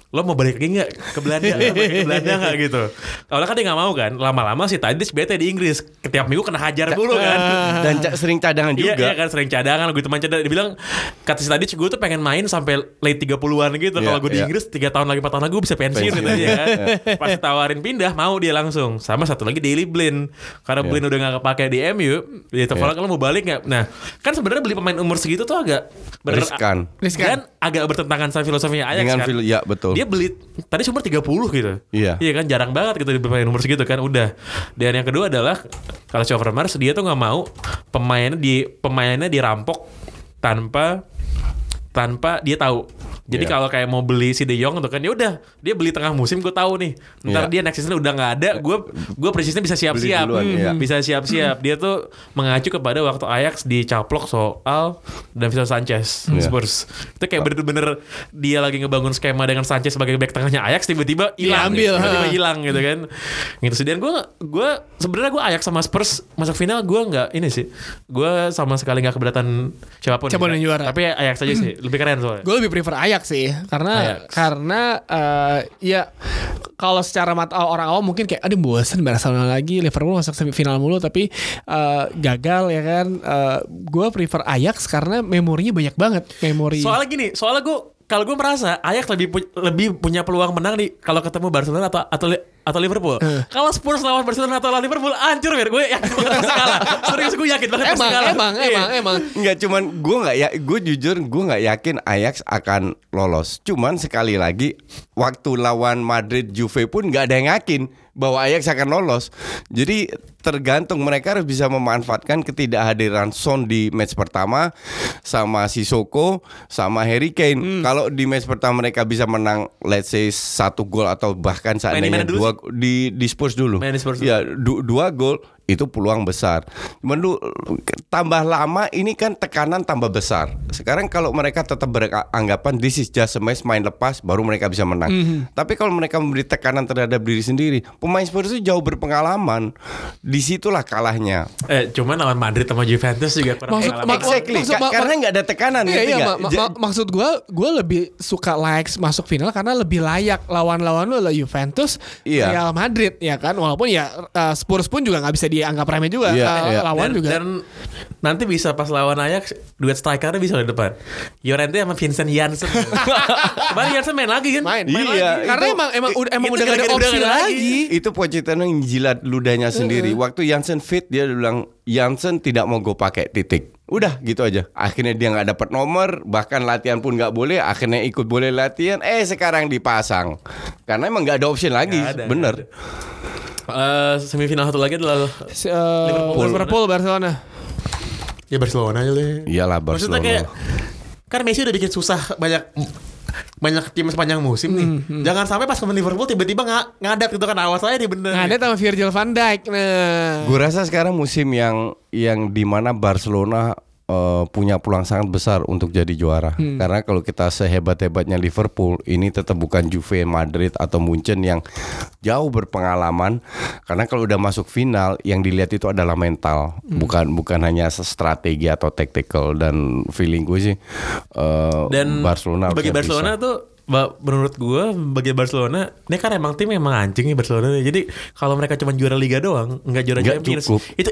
Lo mau balik lagi nggak ke Belanda? Lo balik ke Belanda nggak gitu? Awalnya kan dia nggak mau kan. Lama-lama si Tadic bete di Inggris. Setiap minggu kena hajar mulu kan. dan ca- sering cadangan Iya, juga. iya kan sering cadangan gitu main cadangan. Dia bilang kata si Tadic gue tuh pengen main sampai late 30-an gitu. Iya, Kalau gue di iya. Inggris 3 tahun lagi 4 tahun lagi gue bisa pensiun gitu ya kan. Pas ditawarin pindah mau dia langsung. Sama satu lagi Daily Blind. Karena Iya. Blind udah gak kepake di MU, dia telepon kalau mau balik nggak? Nah, kan sebenarnya beli pemain umur segitu tuh agak bener- Riskan. Riskan. Dan agak bertentangan sama filosofinya Ajax Dengan kan. fil- ya, betul. Dia beli tadi umur 30 gitu. Iya. Iya kan jarang banget gitu di pemain umur segitu kan udah. Dan yang kedua adalah kalau si Overmars dia tuh nggak mau pemainnya di pemainnya dirampok tanpa tanpa dia tahu. Jadi Iya. kalau kayak mau beli si De Jong tuh kan ya udah dia beli tengah musim gue tahu nih. Ntar Iya. dia next season udah nggak ada, gue gue presisnya bisa siap-siap. Hmm, iya. Bisa siap-siap. Dia tuh mengacu kepada waktu Ajax dicaplok soal Davinson Sanchez Iya. Spurs. Itu kayak bener-bener dia lagi ngebangun skema dengan Sanchez sebagai back tengahnya Ajax tiba-tiba hilang, Diambil, tiba-tiba hilang gitu kan. Gitu sih. Dan gue gue sebenarnya gue Ajax sama Spurs masuk final gue nggak ini sih. Gue sama sekali nggak keberatan siapa pun. Siapa pun sih. yang juara. Tapi Ajax aja sih lebih keren soalnya. Gue lebih prefer Ajax sih karena Ajax. karena eh, ya kalau secara mata orang awam mungkin kayak aduh bosan Barcelona lagi Liverpool masuk semifinal mulu tapi eh, gagal ya kan gue prefer Ajax karena memorinya banyak banget memori Soalnya gini, soalnya gue kalau gue merasa Ajax lebih pu- lebih punya peluang menang di kalau ketemu Barcelona atau atau atau Liverpool. Eh. Kalau Spurs lawan Barcelona atau lawan Liverpool hancur ya. Gue yakin banget pasti kalah. Serius gue yakin banget pasti emang kalah. emang Iya. emang emang Enggak cuman gue nggak ya gue jujur gue nggak yakin Ajax akan lolos. Cuman sekali lagi waktu lawan Madrid Juve pun nggak ada yang yakin bahwa Ajax akan lolos. Jadi tergantung mereka harus bisa memanfaatkan ketidakhadiran Son di match pertama sama Sissoko sama Harry Kane. Kalau di match pertama mereka bisa menang let's say satu gol atau bahkan seandainya dua di di Spurs dulu. Main di Spurs dulu. Ya du- dua gol itu peluang besar. Cuman lu tambah lama ini kan tekanan tambah besar. Sekarang kalau mereka tetap beranggapan this is just a match main lepas baru mereka bisa menang. Tapi kalau mereka memberi tekanan terhadap diri sendiri, pemain Spurs itu jauh berpengalaman. Di situlah kalahnya. Eh, cuman lawan Madrid sama Juventus juga kurang Maksud- Exactly. maksud- Ka- mak- karena nggak ada tekanan Iya, iya, ma- ma- maksud gue, gue lebih suka likes masuk final karena lebih layak lawan-lawan lu adalah Juventus, Iya. Real Madrid, ya kan. Walaupun ya uh, Spurs pun juga nggak bisa dianggap remeh juga. Iya, Uh, iya. Lawan dan, juga. dan nanti bisa pas lawan Ajax duet strikernya bisa di depan. Llorente sama Vincent Janssen. Kemarin Janssen main lagi kan? main, Iya, main lagi. Karena itu- emang emang udah emang itu udah gak ada opsi ada lagi. itu Pochettino yang jilat ludahnya sendiri. Waktu Jansen fit dia bilang Jansen tidak mau gue pakai titik. Udah gitu aja. Akhirnya dia nggak dapat nomor, bahkan latihan pun nggak boleh. Akhirnya ikut boleh latihan. Eh sekarang dipasang karena emang nggak ada option lagi. Ada, Bener. ada. Eh, semifinal satu lagi adalah Si, uh, Liverpool. Liverpool, Barcelona. ya Barcelona aja deh. Iyalah Maksudnya Barcelona. kayak kan Messi udah bikin susah banyak banyak tim sepanjang musim nih. Hmm, Jangan sampai pas ke Liverpool tiba-tiba nggak ngadat gitu kan awas aja di bener. Nah, ada sama Virgil van Dijk. Nah, Gue rasa sekarang musim yang yang di mana Barcelona eh, punya peluang sangat besar untuk jadi juara. Karena kalau kita sehebat-hebatnya Liverpool, ini tetap bukan Juve, Madrid atau Munchen yang jauh berpengalaman. Karena kalau udah masuk final, yang dilihat itu adalah mental, bukan bukan hanya strategi atau tactical. Dan feeling gue sih eh, Dan Barcelona bagi Barcelona bisa. tuh menurut gua bagi Barcelona ini kan emang tim emang anjing nih Barcelona nih. jadi kalau mereka cuma juara Liga doang nggak juara Nggak Champions cukup. itu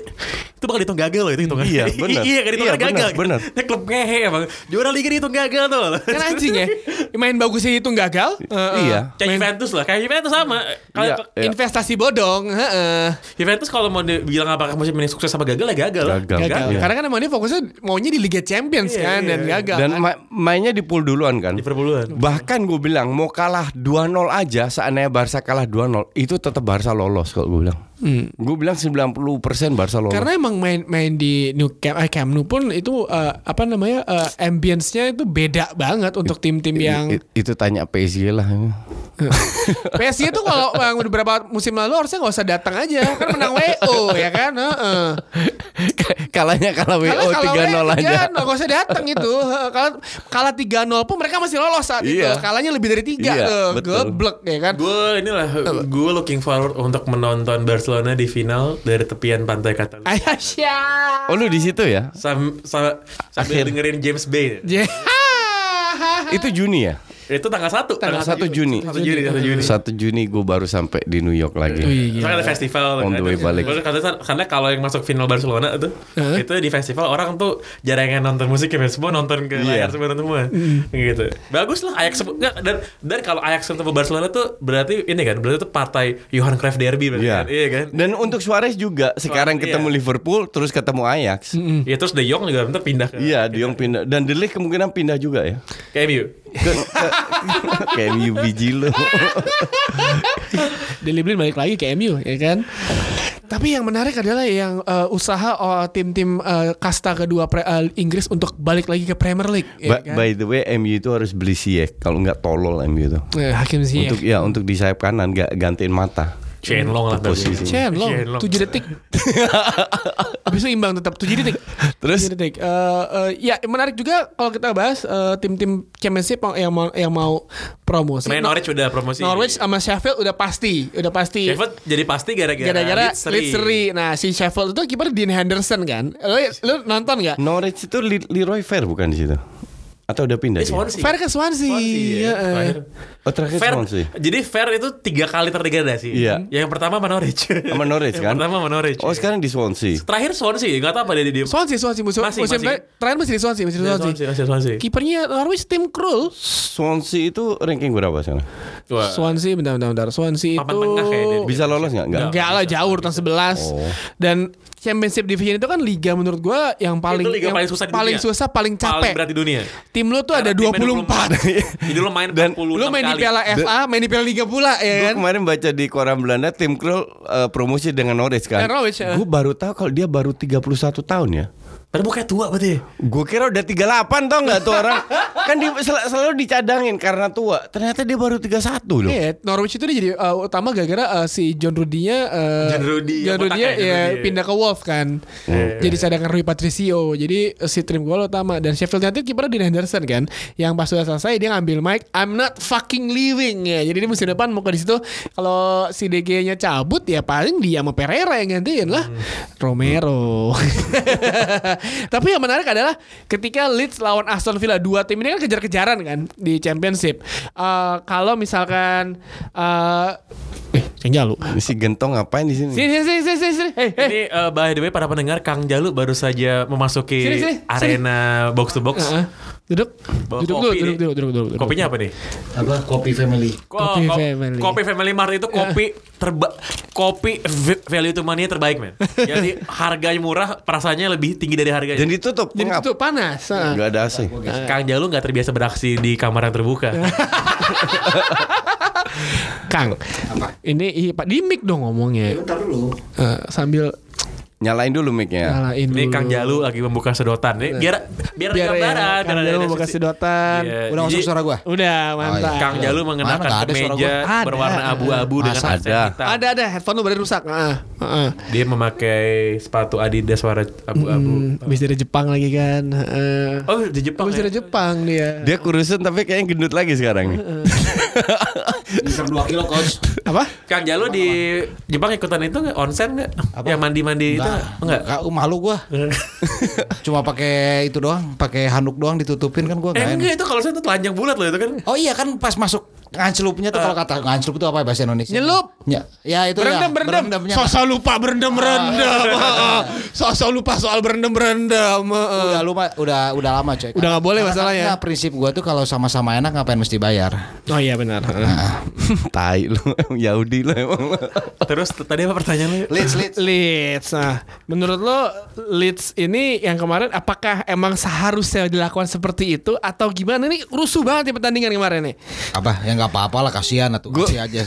itu bakal dihitung gagal loh itu hitungan Iya, bener. iya kan hitungan Iya, bener, gagal bener. Ini klub ngehe emang juara Liga dihitung gagal tuh kan anjing ya. Main bagusnya itu gagal. Uh, Iya. kayak Juventus lah kayak Juventus sama kalau Iya. uh, Investasi bodong. heeh. Juventus kalau mau dibilang apakah musim ini sukses apa gagal ya gagal lah. Gagal. Gagal. Iya. Karena kan emang dia fokusnya maunya di Liga Champions Iya, kan iya, dan iya. gagal. Dan kan. ma- mainnya di pool duluan kan. Liverpool duluan. Bahkan gue bilang mau kalah 2-0 aja seandainya Barca kalah 2-0 itu tetap Barca lolos kalau gue bilang. Gue bilang 90% Barca lolos. Hmm. Karena emang main main di New Camp, eh, Camp Nou pun itu eh, apa namanya eh, ambience-nya itu beda banget untuk tim-tim yang I- itu tanya PSG lah. PSG itu kalau yang beberapa musim lalu harusnya nggak usah datang aja kan menang WO ya kan. Heeh. Kalahnya kalah WO Kalau 3-0 aja. nggak usah datang itu. Heeh, Kalau kalah 3-0 pun mereka masih lolos saat itu. Iya. Kalahnya lebih dari 3 Iya, tuh. Geblek ya kan. Gue inilah gue looking forward untuk menonton Barcelona di final dari tepian pantai Catalunya. Ayasya. Oh lu di situ ya? Sam, sa- sambil Akhir. dengerin James Bay. Itu Juni ya? Itu tanggal 1 Tanggal 1 Juni. 1 Juni 1 Juni. 1 Juni gue baru sampai di New York lagi. Wih, Soalnya gila. ada festival On the way balik. Karena, karena- kalau yang masuk final Barcelona itu Hah? itu di festival orang tuh jarang yang nonton musik ya semua nonton ke layar Iya. semua semua gitu bagus lah Ajax dan dan kalau Ajax ketemu Barcelona tuh berarti ini kan berarti itu partai Johan Cruyff derby berarti Iya. kan iya kan Dan untuk Suarez juga sekarang Suarez, ketemu iya. Liverpool terus ketemu Ajax. ya terus De Jong juga bentar pindah ke Iya, De Jong pindah dan De Ligt kemungkinan pindah juga ya. ke MU Ke, ke, kayak MU biji lu. Deli Blin balik lagi ke MU ya kan. Tapi yang menarik adalah yang eh, usaha oh, tim-tim eh, kasta kedua pre- eh, Inggris untuk balik lagi ke Premier League. Ya Ba- kan? By the way, MU itu harus beli Ziyech kalau nggak tolol MU itu. Eh, Hakim Ziyech. Untuk ya untuk di sayap kanan nggak gantiin mata. Shenlong lah Posisi. Chen Shenlong. 7 detik. Habis itu imbang tetap 7 detik. Terus? 7 detik. Eh, eh, ya menarik juga kalau kita bahas eh, tim-tim Championship yang mau yang mau promosi. main Norwich udah promosi Norwich sama Sheffield udah pasti, udah pasti. Sheffield jadi pasti gara-gara Gara-gara Leeds seri. Nah, si Sheffield itu kiper Dean Henderson kan. Lu, lu nonton nggak? Norwich itu Leroy Fair bukan di situ? Atau udah pindah Di dia? Swansea. Fair ke Swansea. Swansea, ya, Ya, eh. terakhir. Oh terakhir Fair, Swansea. jadi Fair itu tiga kali terdegradasi. Iya. Yang pertama sama Norwich. Sama Norwich Yang kan? pertama sama Norwich. Oh sekarang di Swansea. Terakhir Swansea, nggak tahu apa dia di Swansea, Swansea musim, Masih, musim masih. terakhir- terakhir masih di Swansea, masih di Swansea. Swansea, Swansea, Swansea. Kipernya Norwich Tim Krul. Swansea itu ranking berapa sekarang? Wah. Swansea bentar bentar bentar. Swansea Papan itu tengah kayaknya. Bisa lolos nggak? Nggak. Enggak lah jauh urutan 11 Oh. Dan Championship Division itu kan liga menurut gua yang paling itu liga yang paling susah di paling dunia. susah, paling capek. Paling berat di dunia. Tim lu tuh ada Karena timnya 24. Jadi lu main Dan 46 lu main di kali. Piala FA, main di Piala Liga pula ya Gue kan? kemarin baca di koran Belanda tim Krul eh, promosi dengan Norwich kan. Eh, Norwich. Gue baru tahu kalau dia baru 31 tahun ya. Tapi mukanya tua berarti. Gue kira udah 38 tau nggak tuh orang Kan di, sel- selalu dicadangin karena tua Ternyata dia baru 31 loh Iya, Norwich itu dia jadi uh, utama gara-gara uh, si John Rudy-nya uh, John Rudy, John Rudy-nya ya, ya, Rudy. pindah ke Wolf kan. Jadi cadangan Rui Patricio. Jadi uh, si Trim gol utama dan Sheffield United kipernya Dean Henderson kan. Yang pas sudah selesai dia ngambil mic, I'm not fucking leaving ya. Jadi di musim depan mau ke di situ kalau si DG-nya cabut ya paling dia sama Pereira yang gantiin lah. Romero. Tapi yang menarik adalah ketika Leeds lawan Aston Villa dua tim ini kan kejar-kejaran kan di Championship. Eh, kalau misalkan eh eh Kang Jalu. Si Gentong ngapain di sini? Sini sini sini sini sini. Hey, hey. Ini uh, by the way para pendengar Kang Jalu baru saja memasuki Sini, sini, arena box to box. Heeh. Duduk. Bawa Duduk dulu, duduk, duduk, duduk, duduk, duduk. Kopinya apa nih? Apa kopi family? Ko- Kopi ko- Family. Kopi Family Mart itu kopi terba kopi value to money terbaik men. Jadi harganya murah, perasaannya lebih tinggi dari harganya. Dan ditutup Jadi itu panas. heeh. Gak ada AC Kang Jalu nggak terbiasa beraksi di kamar yang terbuka. Kang. Ini ih, Pak di mic dong ngomongnya. Bentar dulu. Eh, sambil Nyalain dulu mic-nya nyalain Ini dulu. Kang Jalu lagi membuka sedotan nih. Biar biar, biar ya, gambaran, Kang biar Jalu sisi- sedotan. Iya, Udah masuk suara gua. Udah, mantap. iya. Kang Jalu mengenakan Mana kemeja berwarna abu-abu dengan Masa aksen ada? hitam. Ada ada headphone lu baru rusak. Heeh. Heeh. Dia memakai sepatu Adidas warna abu-abu. Hmm, habis dari Jepang lagi kan. Heeh. Oh, di Jepang. Habis ya? dari Jepang dia. Dia kurusan tapi kayaknya gendut lagi sekarang nih Bisa 2 kilo coach. Apa? Kang Jalu di Jepang ikutan itu nggak onsen nggak? Apa? Yang mandi-mandi itu enggak? Enggak, malu gua. Cuma pakai itu doang, pakai handuk doang ditutupin kan gua Eh enggak itu kalau saya tuh telanjang bulat loh itu kan. Oh iya kan pas masuk nganclupnya tuh kalau kata nganclup itu apa bahasa Indonesia? Nyelup. Ya, ya itu Berendam ya. berendam. berendamnya. Sosok lupa berendam berendam. Sosok lupa soal berendam berendam. Udah lu mah- udah udah lama coy. Udah nggak boleh masalahnya. enggak, prinsip gua tuh kalau sama-sama enak ngapain mesti bayar. Oh iya benar. Tai lu emang Yahudi lu emang Terus tadi apa pertanyaan lu? Leeds Leeds. Leeds. Nah, menurut lo Leeds ini yang kemarin apakah emang seharusnya dilakukan seperti itu atau gimana? Ini rusuh banget di pertandingan kemarin nih. Apa? Ya enggak apa-apa lah kasihan atuh. Gua- Kasih aja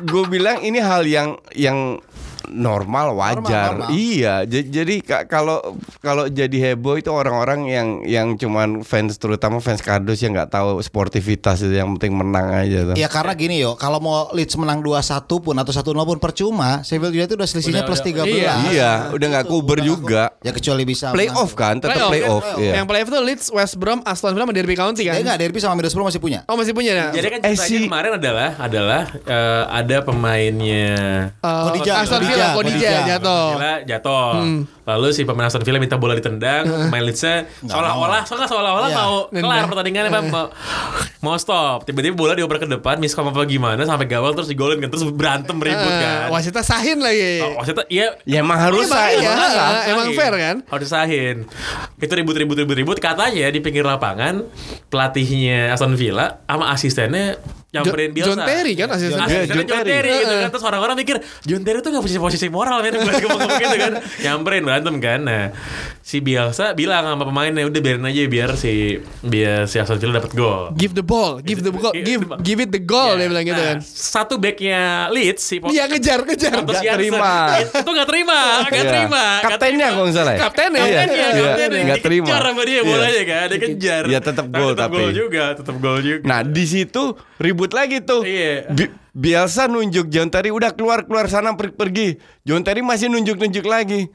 gue bilang ini hal yang yang normal wajar Normal, normal. iya j- jadi ka- kalau kalau jadi heboh itu orang-orang yang yang cuman fans terutama fans kardus yang nggak tahu sportivitas itu yang penting menang aja tuh Ya karena gini yo, kalau mau Leeds menang 2-1 pun atau 1-0 pun percuma, Sheffield United udah selisihnya Udah, plus udah. 13. Iya. iya udah nggak kuber juga nggak- Ya kecuali bisa playoff kan tetap playoff, iya. Yang playoff itu Leeds, West Brom, Aston Villa sama Derby County kan? Eh enggak, Derby sama Middlesbrough masih punya. Oh masih punya ya? Jadi kan Eh, si- kemarin adalah adalah eh, ada pemainnya Uh, Kodija, Aston Kodija, Villa, Kodija, jatuh. Villa jatuh. Lalu si pemain Aston Villa minta bola ditendang, pemain Leedsnya seolah-olah soalnya seolah-olah Iya. mau kelar Nendang. pertandingannya Bang. mau, mau stop. Tiba-tiba bola dioper ke depan, miskom apa gimana sampai gawang terus digolin kan terus berantem ribut Uh, kan. wasitnya sahin lagi. Oh, Maksudnya iya ya emang harus iya. emang sahin. fair kan? Harus sahin. Itu ribut-ribut-ribut-ribut katanya di pinggir lapangan pelatihnya Aston Villa sama asistennya nyamperin Bielsa. John Terry kan asisten. Asistennya John John, Terry. Terry gitu kan Terus orang-orang mikir John Terry tuh gak punya posisi moral men gitu kan Nyamperin berantem kan Nah Si Bielsa bilang sama pemainnya Udah biarin aja biar si Biar si Aston Villa dapat gol Give the ball, give the ball, give give it the goal dia bilang gitu Nah, kan. Satu backnya Leeds si Dia ngejar, ngejar. Nggak Janssen. terima. Itu gak terima Gak Iya. terima Nggak Kaptennya kalau nggak salah ya? Kaptennya, Iya, Kaptennya, iya, nggak terima. Dikejar sama dia Iya. bolanya kan, dia kejar. Iya, tetap Nah, gol tetap tapi. gol juga, tetap gol juga. Nah di situ ribut lagi tuh. Iya. Bi- Bielsa nunjuk John Terry udah keluar keluar sana per- pergi. John Terry masih nunjuk nunjuk lagi.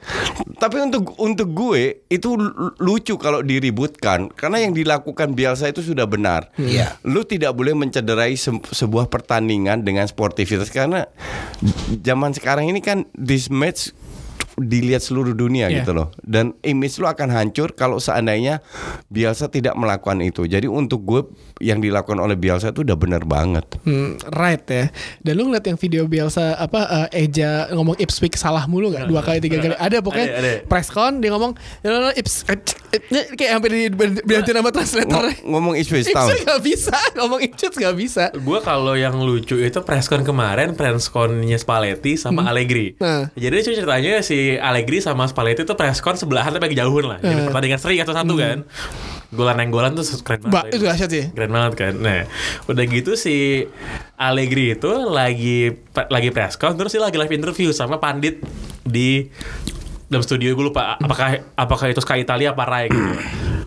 Tapi untuk untuk gue itu lu- lucu kalau diributkan karena yang dilakukan Bielsa itu sudah benar. Iya. Lu tidak boleh mencederai se- sebuah pertandingan dengan sportivitas karena zaman sekarang ini kan this match dilihat seluruh dunia Iya. gitu loh dan image lu akan hancur kalau seandainya Bielsa tidak melakukan itu jadi untuk gue yang dilakukan oleh Bielsa itu udah benar banget Hmm, right ya. Dan lu ngeliat yang video Bielsa apa eh, Eja ngomong Ipswich salah mulu gak? Dua kali tiga kali. Ada pokoknya Ada, ada. press con dia ngomong "Ya, ya, ya, Ips eh, eh, eh," kayak hampir di berhenti nama translator. Ngo- ngomong Ipswich Town Ipswich gak bisa ngomong Ipswich gak bisa. Gue kalau yang lucu itu presscon kemarin, pressconnya Spalletti sama Allegri. Nah. Jadi ceritanya si Allegri sama Spalletti itu presscon sebelahan tapi lagi jauhan lah. Jadi pertandingan seri atau satu kan. Golan yang golan tuh keren banget. Ba, itu dahsyat sih. Keren banget kan. Nah, udah gitu si Allegri itu lagi lagi press con terus dia lagi live interview sama pandit di dalam studio gue lupa apakah apakah itu Sky Italia apa Rai gitu.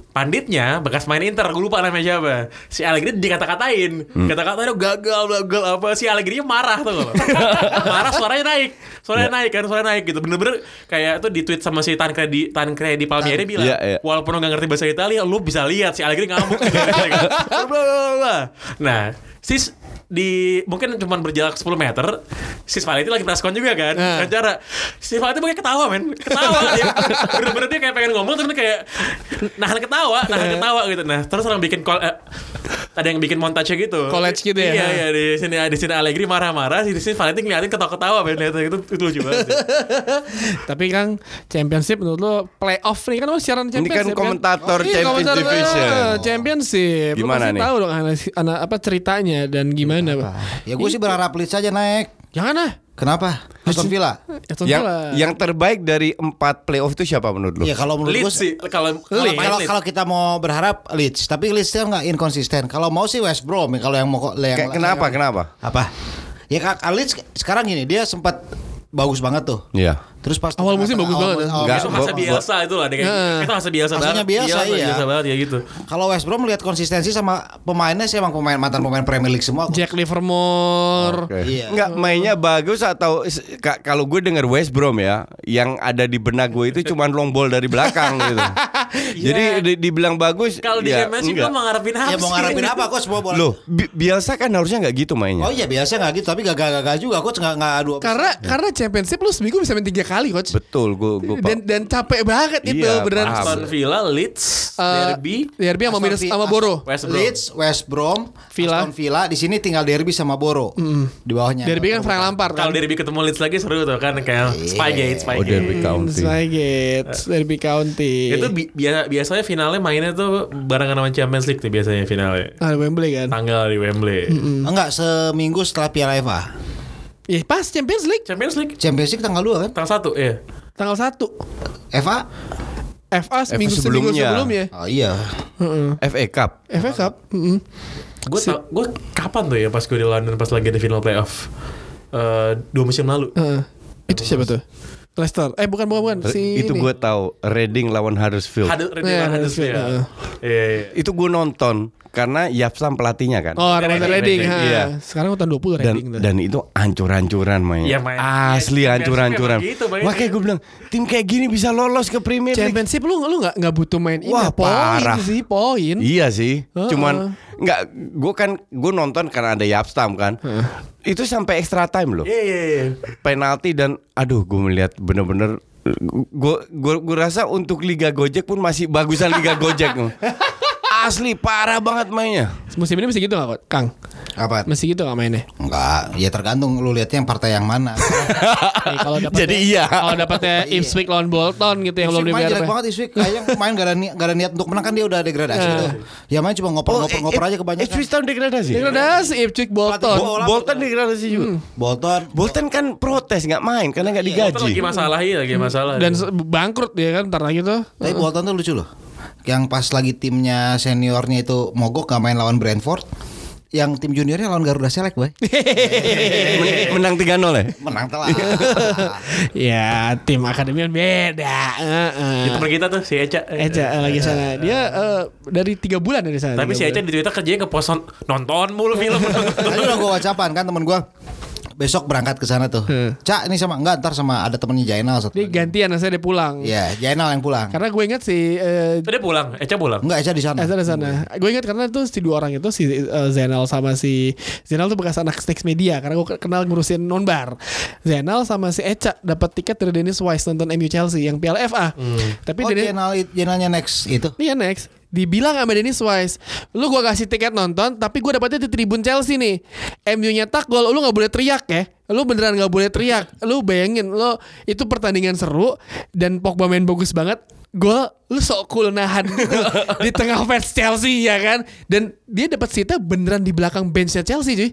Panditnya bekas main Inter, gue lupa namanya siapa. Si Allegri dikata-katain, kata-katain gagal, gagal apa. Si Allegri marah tuh marah suaranya naik, suaranya naik kan, suaranya naik gitu. Bener-bener kayak tuh di tweet sama si Tancredi Tancredi Palmieri bilang, Iya, iya. walaupun lo gak ngerti bahasa Italia, lu bisa lihat si Allegri ngamuk. Bla, bla. nah, sis di mungkin cuma berjarak 10 meter si Spalletti lagi preskon juga kan Nah. acara si Spalletti mungkin ketawa men ketawa dia bener-bener dia kayak pengen ngomong tapi kayak nahan ketawa nahan ketawa gitu nah terus orang bikin call eh, ada yang bikin montage gitu College gitu ya? iya iya di sini di sini Allegri marah-marah di sini Spalletti ngeliatin ketawa-ketawa men lihat itu itu lucu banget sih. Tapi kan championship menurut lo playoff nih kan lo siaran Ini championship kan komentator Iya, Division. eh, championship. Gimana nih? tahu dong ana- ana- apa ceritanya dan gimana, Pak. Ya gue sih berharap Leeds aja naik. Jangan ah. Kenapa? Aston Villa. Aston Yang Villa. yang terbaik dari empat playoff itu siapa menurut lu? Iya kalau menurut gue Leeds sih kalau kalau kalau kita mau berharap Leeds, tapi Leeds kan nggak inkonsisten. Kalau mau sih West Brom kalau yang mau yang Kayak kenapa? yang- Kenapa? Apa? Ya Kak Leeds sekarang gini dia sempat bagus banget tuh. Iya. Terus pas Awal musim bagus banget? Enggak, itu masa biasa itu lah kayak Heeh. itu masa biasa Masanya banget biasa, iya. biasa banget ya gitu Kalau West Brom lihat konsistensi sama pemainnya sih emang pemain mantan pemain Premier League semua. Jack Livermore. Oke. Iya. Enggak mainnya bagus atau kalau gue denger West Brom ya, yang ada di benak gue itu cuma long ball dari belakang gitu. Jadi di- dibilang bagus kalau di ya, enggak. lo mau ngarepin apa Ya mau ngarepin apa coach mau bola? Loh, bi- biasa kan harusnya nggak gitu mainnya. Oh iya biasa nggak gitu tapi gagal-gagal juga coach nggak nggak adu. Karena karena championship lu seminggu bisa main tiga kali coach. Betul, gue gue Dan dan capek banget itu Iya, beneran. paham. Aston Villa Leeds Eh, Derby Derby sama minus sama Boro. West Brom. Leeds, West Brom, Villa. Aston Villa di sini tinggal Derby sama Boro di bawahnya. Derby kan Frank Lampard kalau kan. Derby ketemu Leeds lagi seru tuh kan kayak Spygate Oh, Spygate Derby County. Spygate, Derby County. itu bi- bia- biasanya finalnya mainnya tuh barengan sama Champions League tuh biasanya finalnya ah, Wembley kan. tanggal di Wembley Enggak seminggu setelah Piala FA. Ya pas Champions League Champions League Champions League tanggal 2 kan? tanggal satu ya tanggal 1 FA? FA seminggu seminggu sebelumnya. sebelumnya. Oh iya. FA Cup. FA Cup. Mm-mm. gue gue kapan tuh ya pas gue di London pas lagi di final playoff Eh, dua musim lalu Heeh. Itu siapa tuh? Leicester. Eh bukan bukan bukan si itu gue tahu Reading lawan Huddersfield. Hadu, Reading Iya, lawan Huddersfield, Huddersfield. heeh. Iya, iya. itu gue nonton karena Yapsam pelatihnya kan. Oh, Reading, Reading, Reading. Reading, ha. iya. Sekarang tahun 20 dan Reading tuh. dan itu ancur-ancuran mainnya. Iya, main. Asli League emang gitu. Makanya gue bilang tim kayak gini bisa lolos ke Premier League. Championship lu lu nggak nggak butuh main ini Wah, poin parah. sih poin. Iya sih. Heeh. Cuman nggak gue kan gue nonton karena ada Yapstam kan. Itu sampai extra time loh. Iya, iya, iya. Penalti dan aduh gue melihat bener-bener gue gue gue rasa untuk Liga Gojek pun masih bagusan Liga Gojek. Asli parah banget mainnya. Musim ini masih gitu nggak Kang? Apa? Masih gitu nggak mainnya? Enggak, ya tergantung lu lihatnya yang partai yang mana. Nih, kalau dapetnya- Jadi iya. Kalau dapatnya Ipswich lawan Bolton gitu yang belum dibayar. jelek banget Ipswich kayaknya main gak ada, ni- gak ada niat untuk menang kan dia udah degradasi tuh. Ya main cuma ngoper-ngoper-ngoper aja kebanyakan. Ipswich tahun degradasi. Degradasi Ipswich Bolton. Bolton degradasi juga. Bolton Bolton kan protes nggak main karena nggak Itu digaji. lagi masalah iya lagi masalah Dan bangkrut dia kan ntar lagi tuh. Tapi Bolton tuh lucu loh. Yang pas lagi timnya seniornya itu mogok gak main lawan Brentford. Yang tim juniornya lawan Garuda Select, boy. Men- menang 3-0 ya. Menang telah. ya tim akademi kan beda. Heeh. itu teman kita tuh si Eca Eca eh, lagi sana. Dia eh, dari tiga bulan dari sana. tapi si Eca di Twitter kerjanya ke post nonton mulu film Tadi udah gue whatsappan kan temen gue besok berangkat ke sana tuh. Hmm. Cak ini sama enggak ntar sama ada temennya Jainal satu. Dia gantian saya dia pulang. Ya, Jainal yang pulang. Karena gue ingat si eh, dia pulang Eca pulang Enggak, Eca di sana. Esa di sana. Gue ingat karena tuh si dua orang itu si eh, Zainal sama si Zainal tuh bekas anak Snacks Media karena gue kenal ngurusin nonbar. Zainal sama si Eca dapat tiket dari Dennis Wise nonton MU Chelsea yang Piala FA. Tapi Oh, Dennis Jainal Jainalnya next itu. Iya next Dibilang sama Dennis Wise Lu gua kasih tiket nonton Tapi gua dapetnya di tribun Chelsea nih. MU nyetak gol Lu gak boleh teriak ya. Lu beneran gak boleh teriak. Lu bayangin Lu itu pertandingan seru Dan Pogba main bagus banget Gol lu sok cool nahan gitu di tengah fans Chelsea ya kan? Dan dia dapat seatnya beneran di belakang benchnya Chelsea cuy.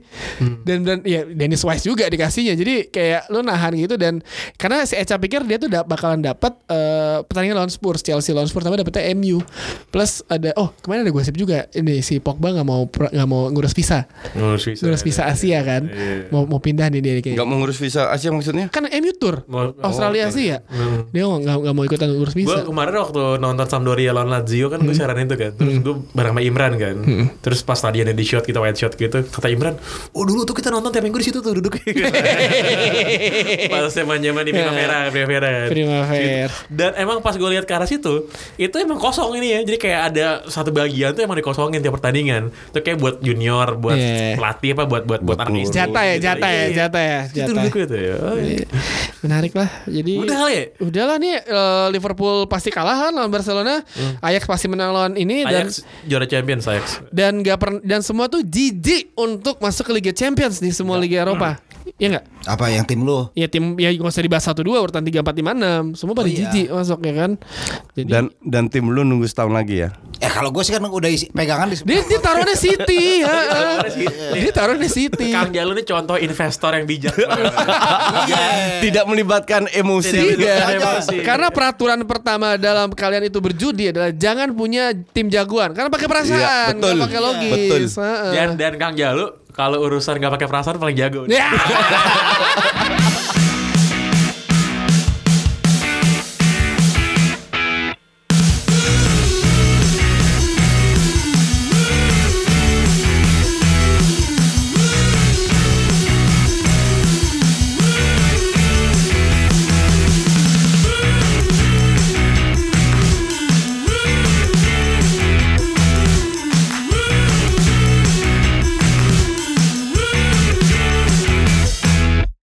Dan dan ya Dennis Wise juga dikasihnya. Jadi kayak lu nahan gitu dan karena si Eca pikir dia tuh da- bakalan dapat eh, pertandingan lawan Spurs Chelsea lawan Spurs tapi dapetnya MU plus ada oh kemarin ada gosip juga. Ini si Pogba nggak mau nggak mau ngurus visa. Ngurus visa. ngurus visa Asia kan? Iya. mau mau pindah nih dia kayak Nggak mau ngurus visa Asia maksudnya? kan MU tour. Mau- Australia oh, Asia. Dia nggak nggak- nggak mau ikutan ngurus visa. kemarin waktu nonton Sampdoria lawan Lazio kan gue Hmm. siaran itu kan Terus gue bareng sama Imran kan Terus pas tadi ada di shot kita white shot gitu Kata Imran Oh dulu tuh kita nonton tiap minggu di situ tuh duduk Pas zaman zaman di Primavera Primavera kan Primavera. Dan emang pas gue lihat ke arah situ Itu emang kosong ini ya Jadi kayak ada satu bagian tuh emang dikosongin tiap pertandingan Itu kayak buat junior Buat Iya. pelatih apa Buat buat buat anak pengurus. SD jatah ya gitu. jatah ya Iya. jatah ya Itu jatah duduk gitu ya Oh, iya. menarik lah jadi Udah kali ya? udahlah nih eh, Liverpool pasti kalah kan Barcelona Ajax pasti menang lawan ini dan Ajax juara Champions Ajax. dan gak pernah dan semua tuh jijik untuk masuk ke Liga Champions di semua Liga Eropa Iya nggak? Apa yang tim lu? Ya tim ya nggak usah dibahas satu dua urutan tiga empat lima enam semua pada Oh, iya. jijik masuk ya kan. Jadi Dan dan tim lu nunggu setahun lagi ya? Eh kalau gue sih kan udah isi, pegangan di dia dia taruhnya City ya. dia taruhnya City. Kang Jalu ini contoh investor yang bijak Tidak melibatkan emosi. Tidak emosi. Karena peraturan pertama dalam kalian itu berjudi adalah jangan punya tim jagoan karena pakai perasaan, Iya, betul. nggak pakai logis. Betul. Heeh. Dan dan Kang Jalu kalau urusan gak pakai perasaan paling jago. Ya.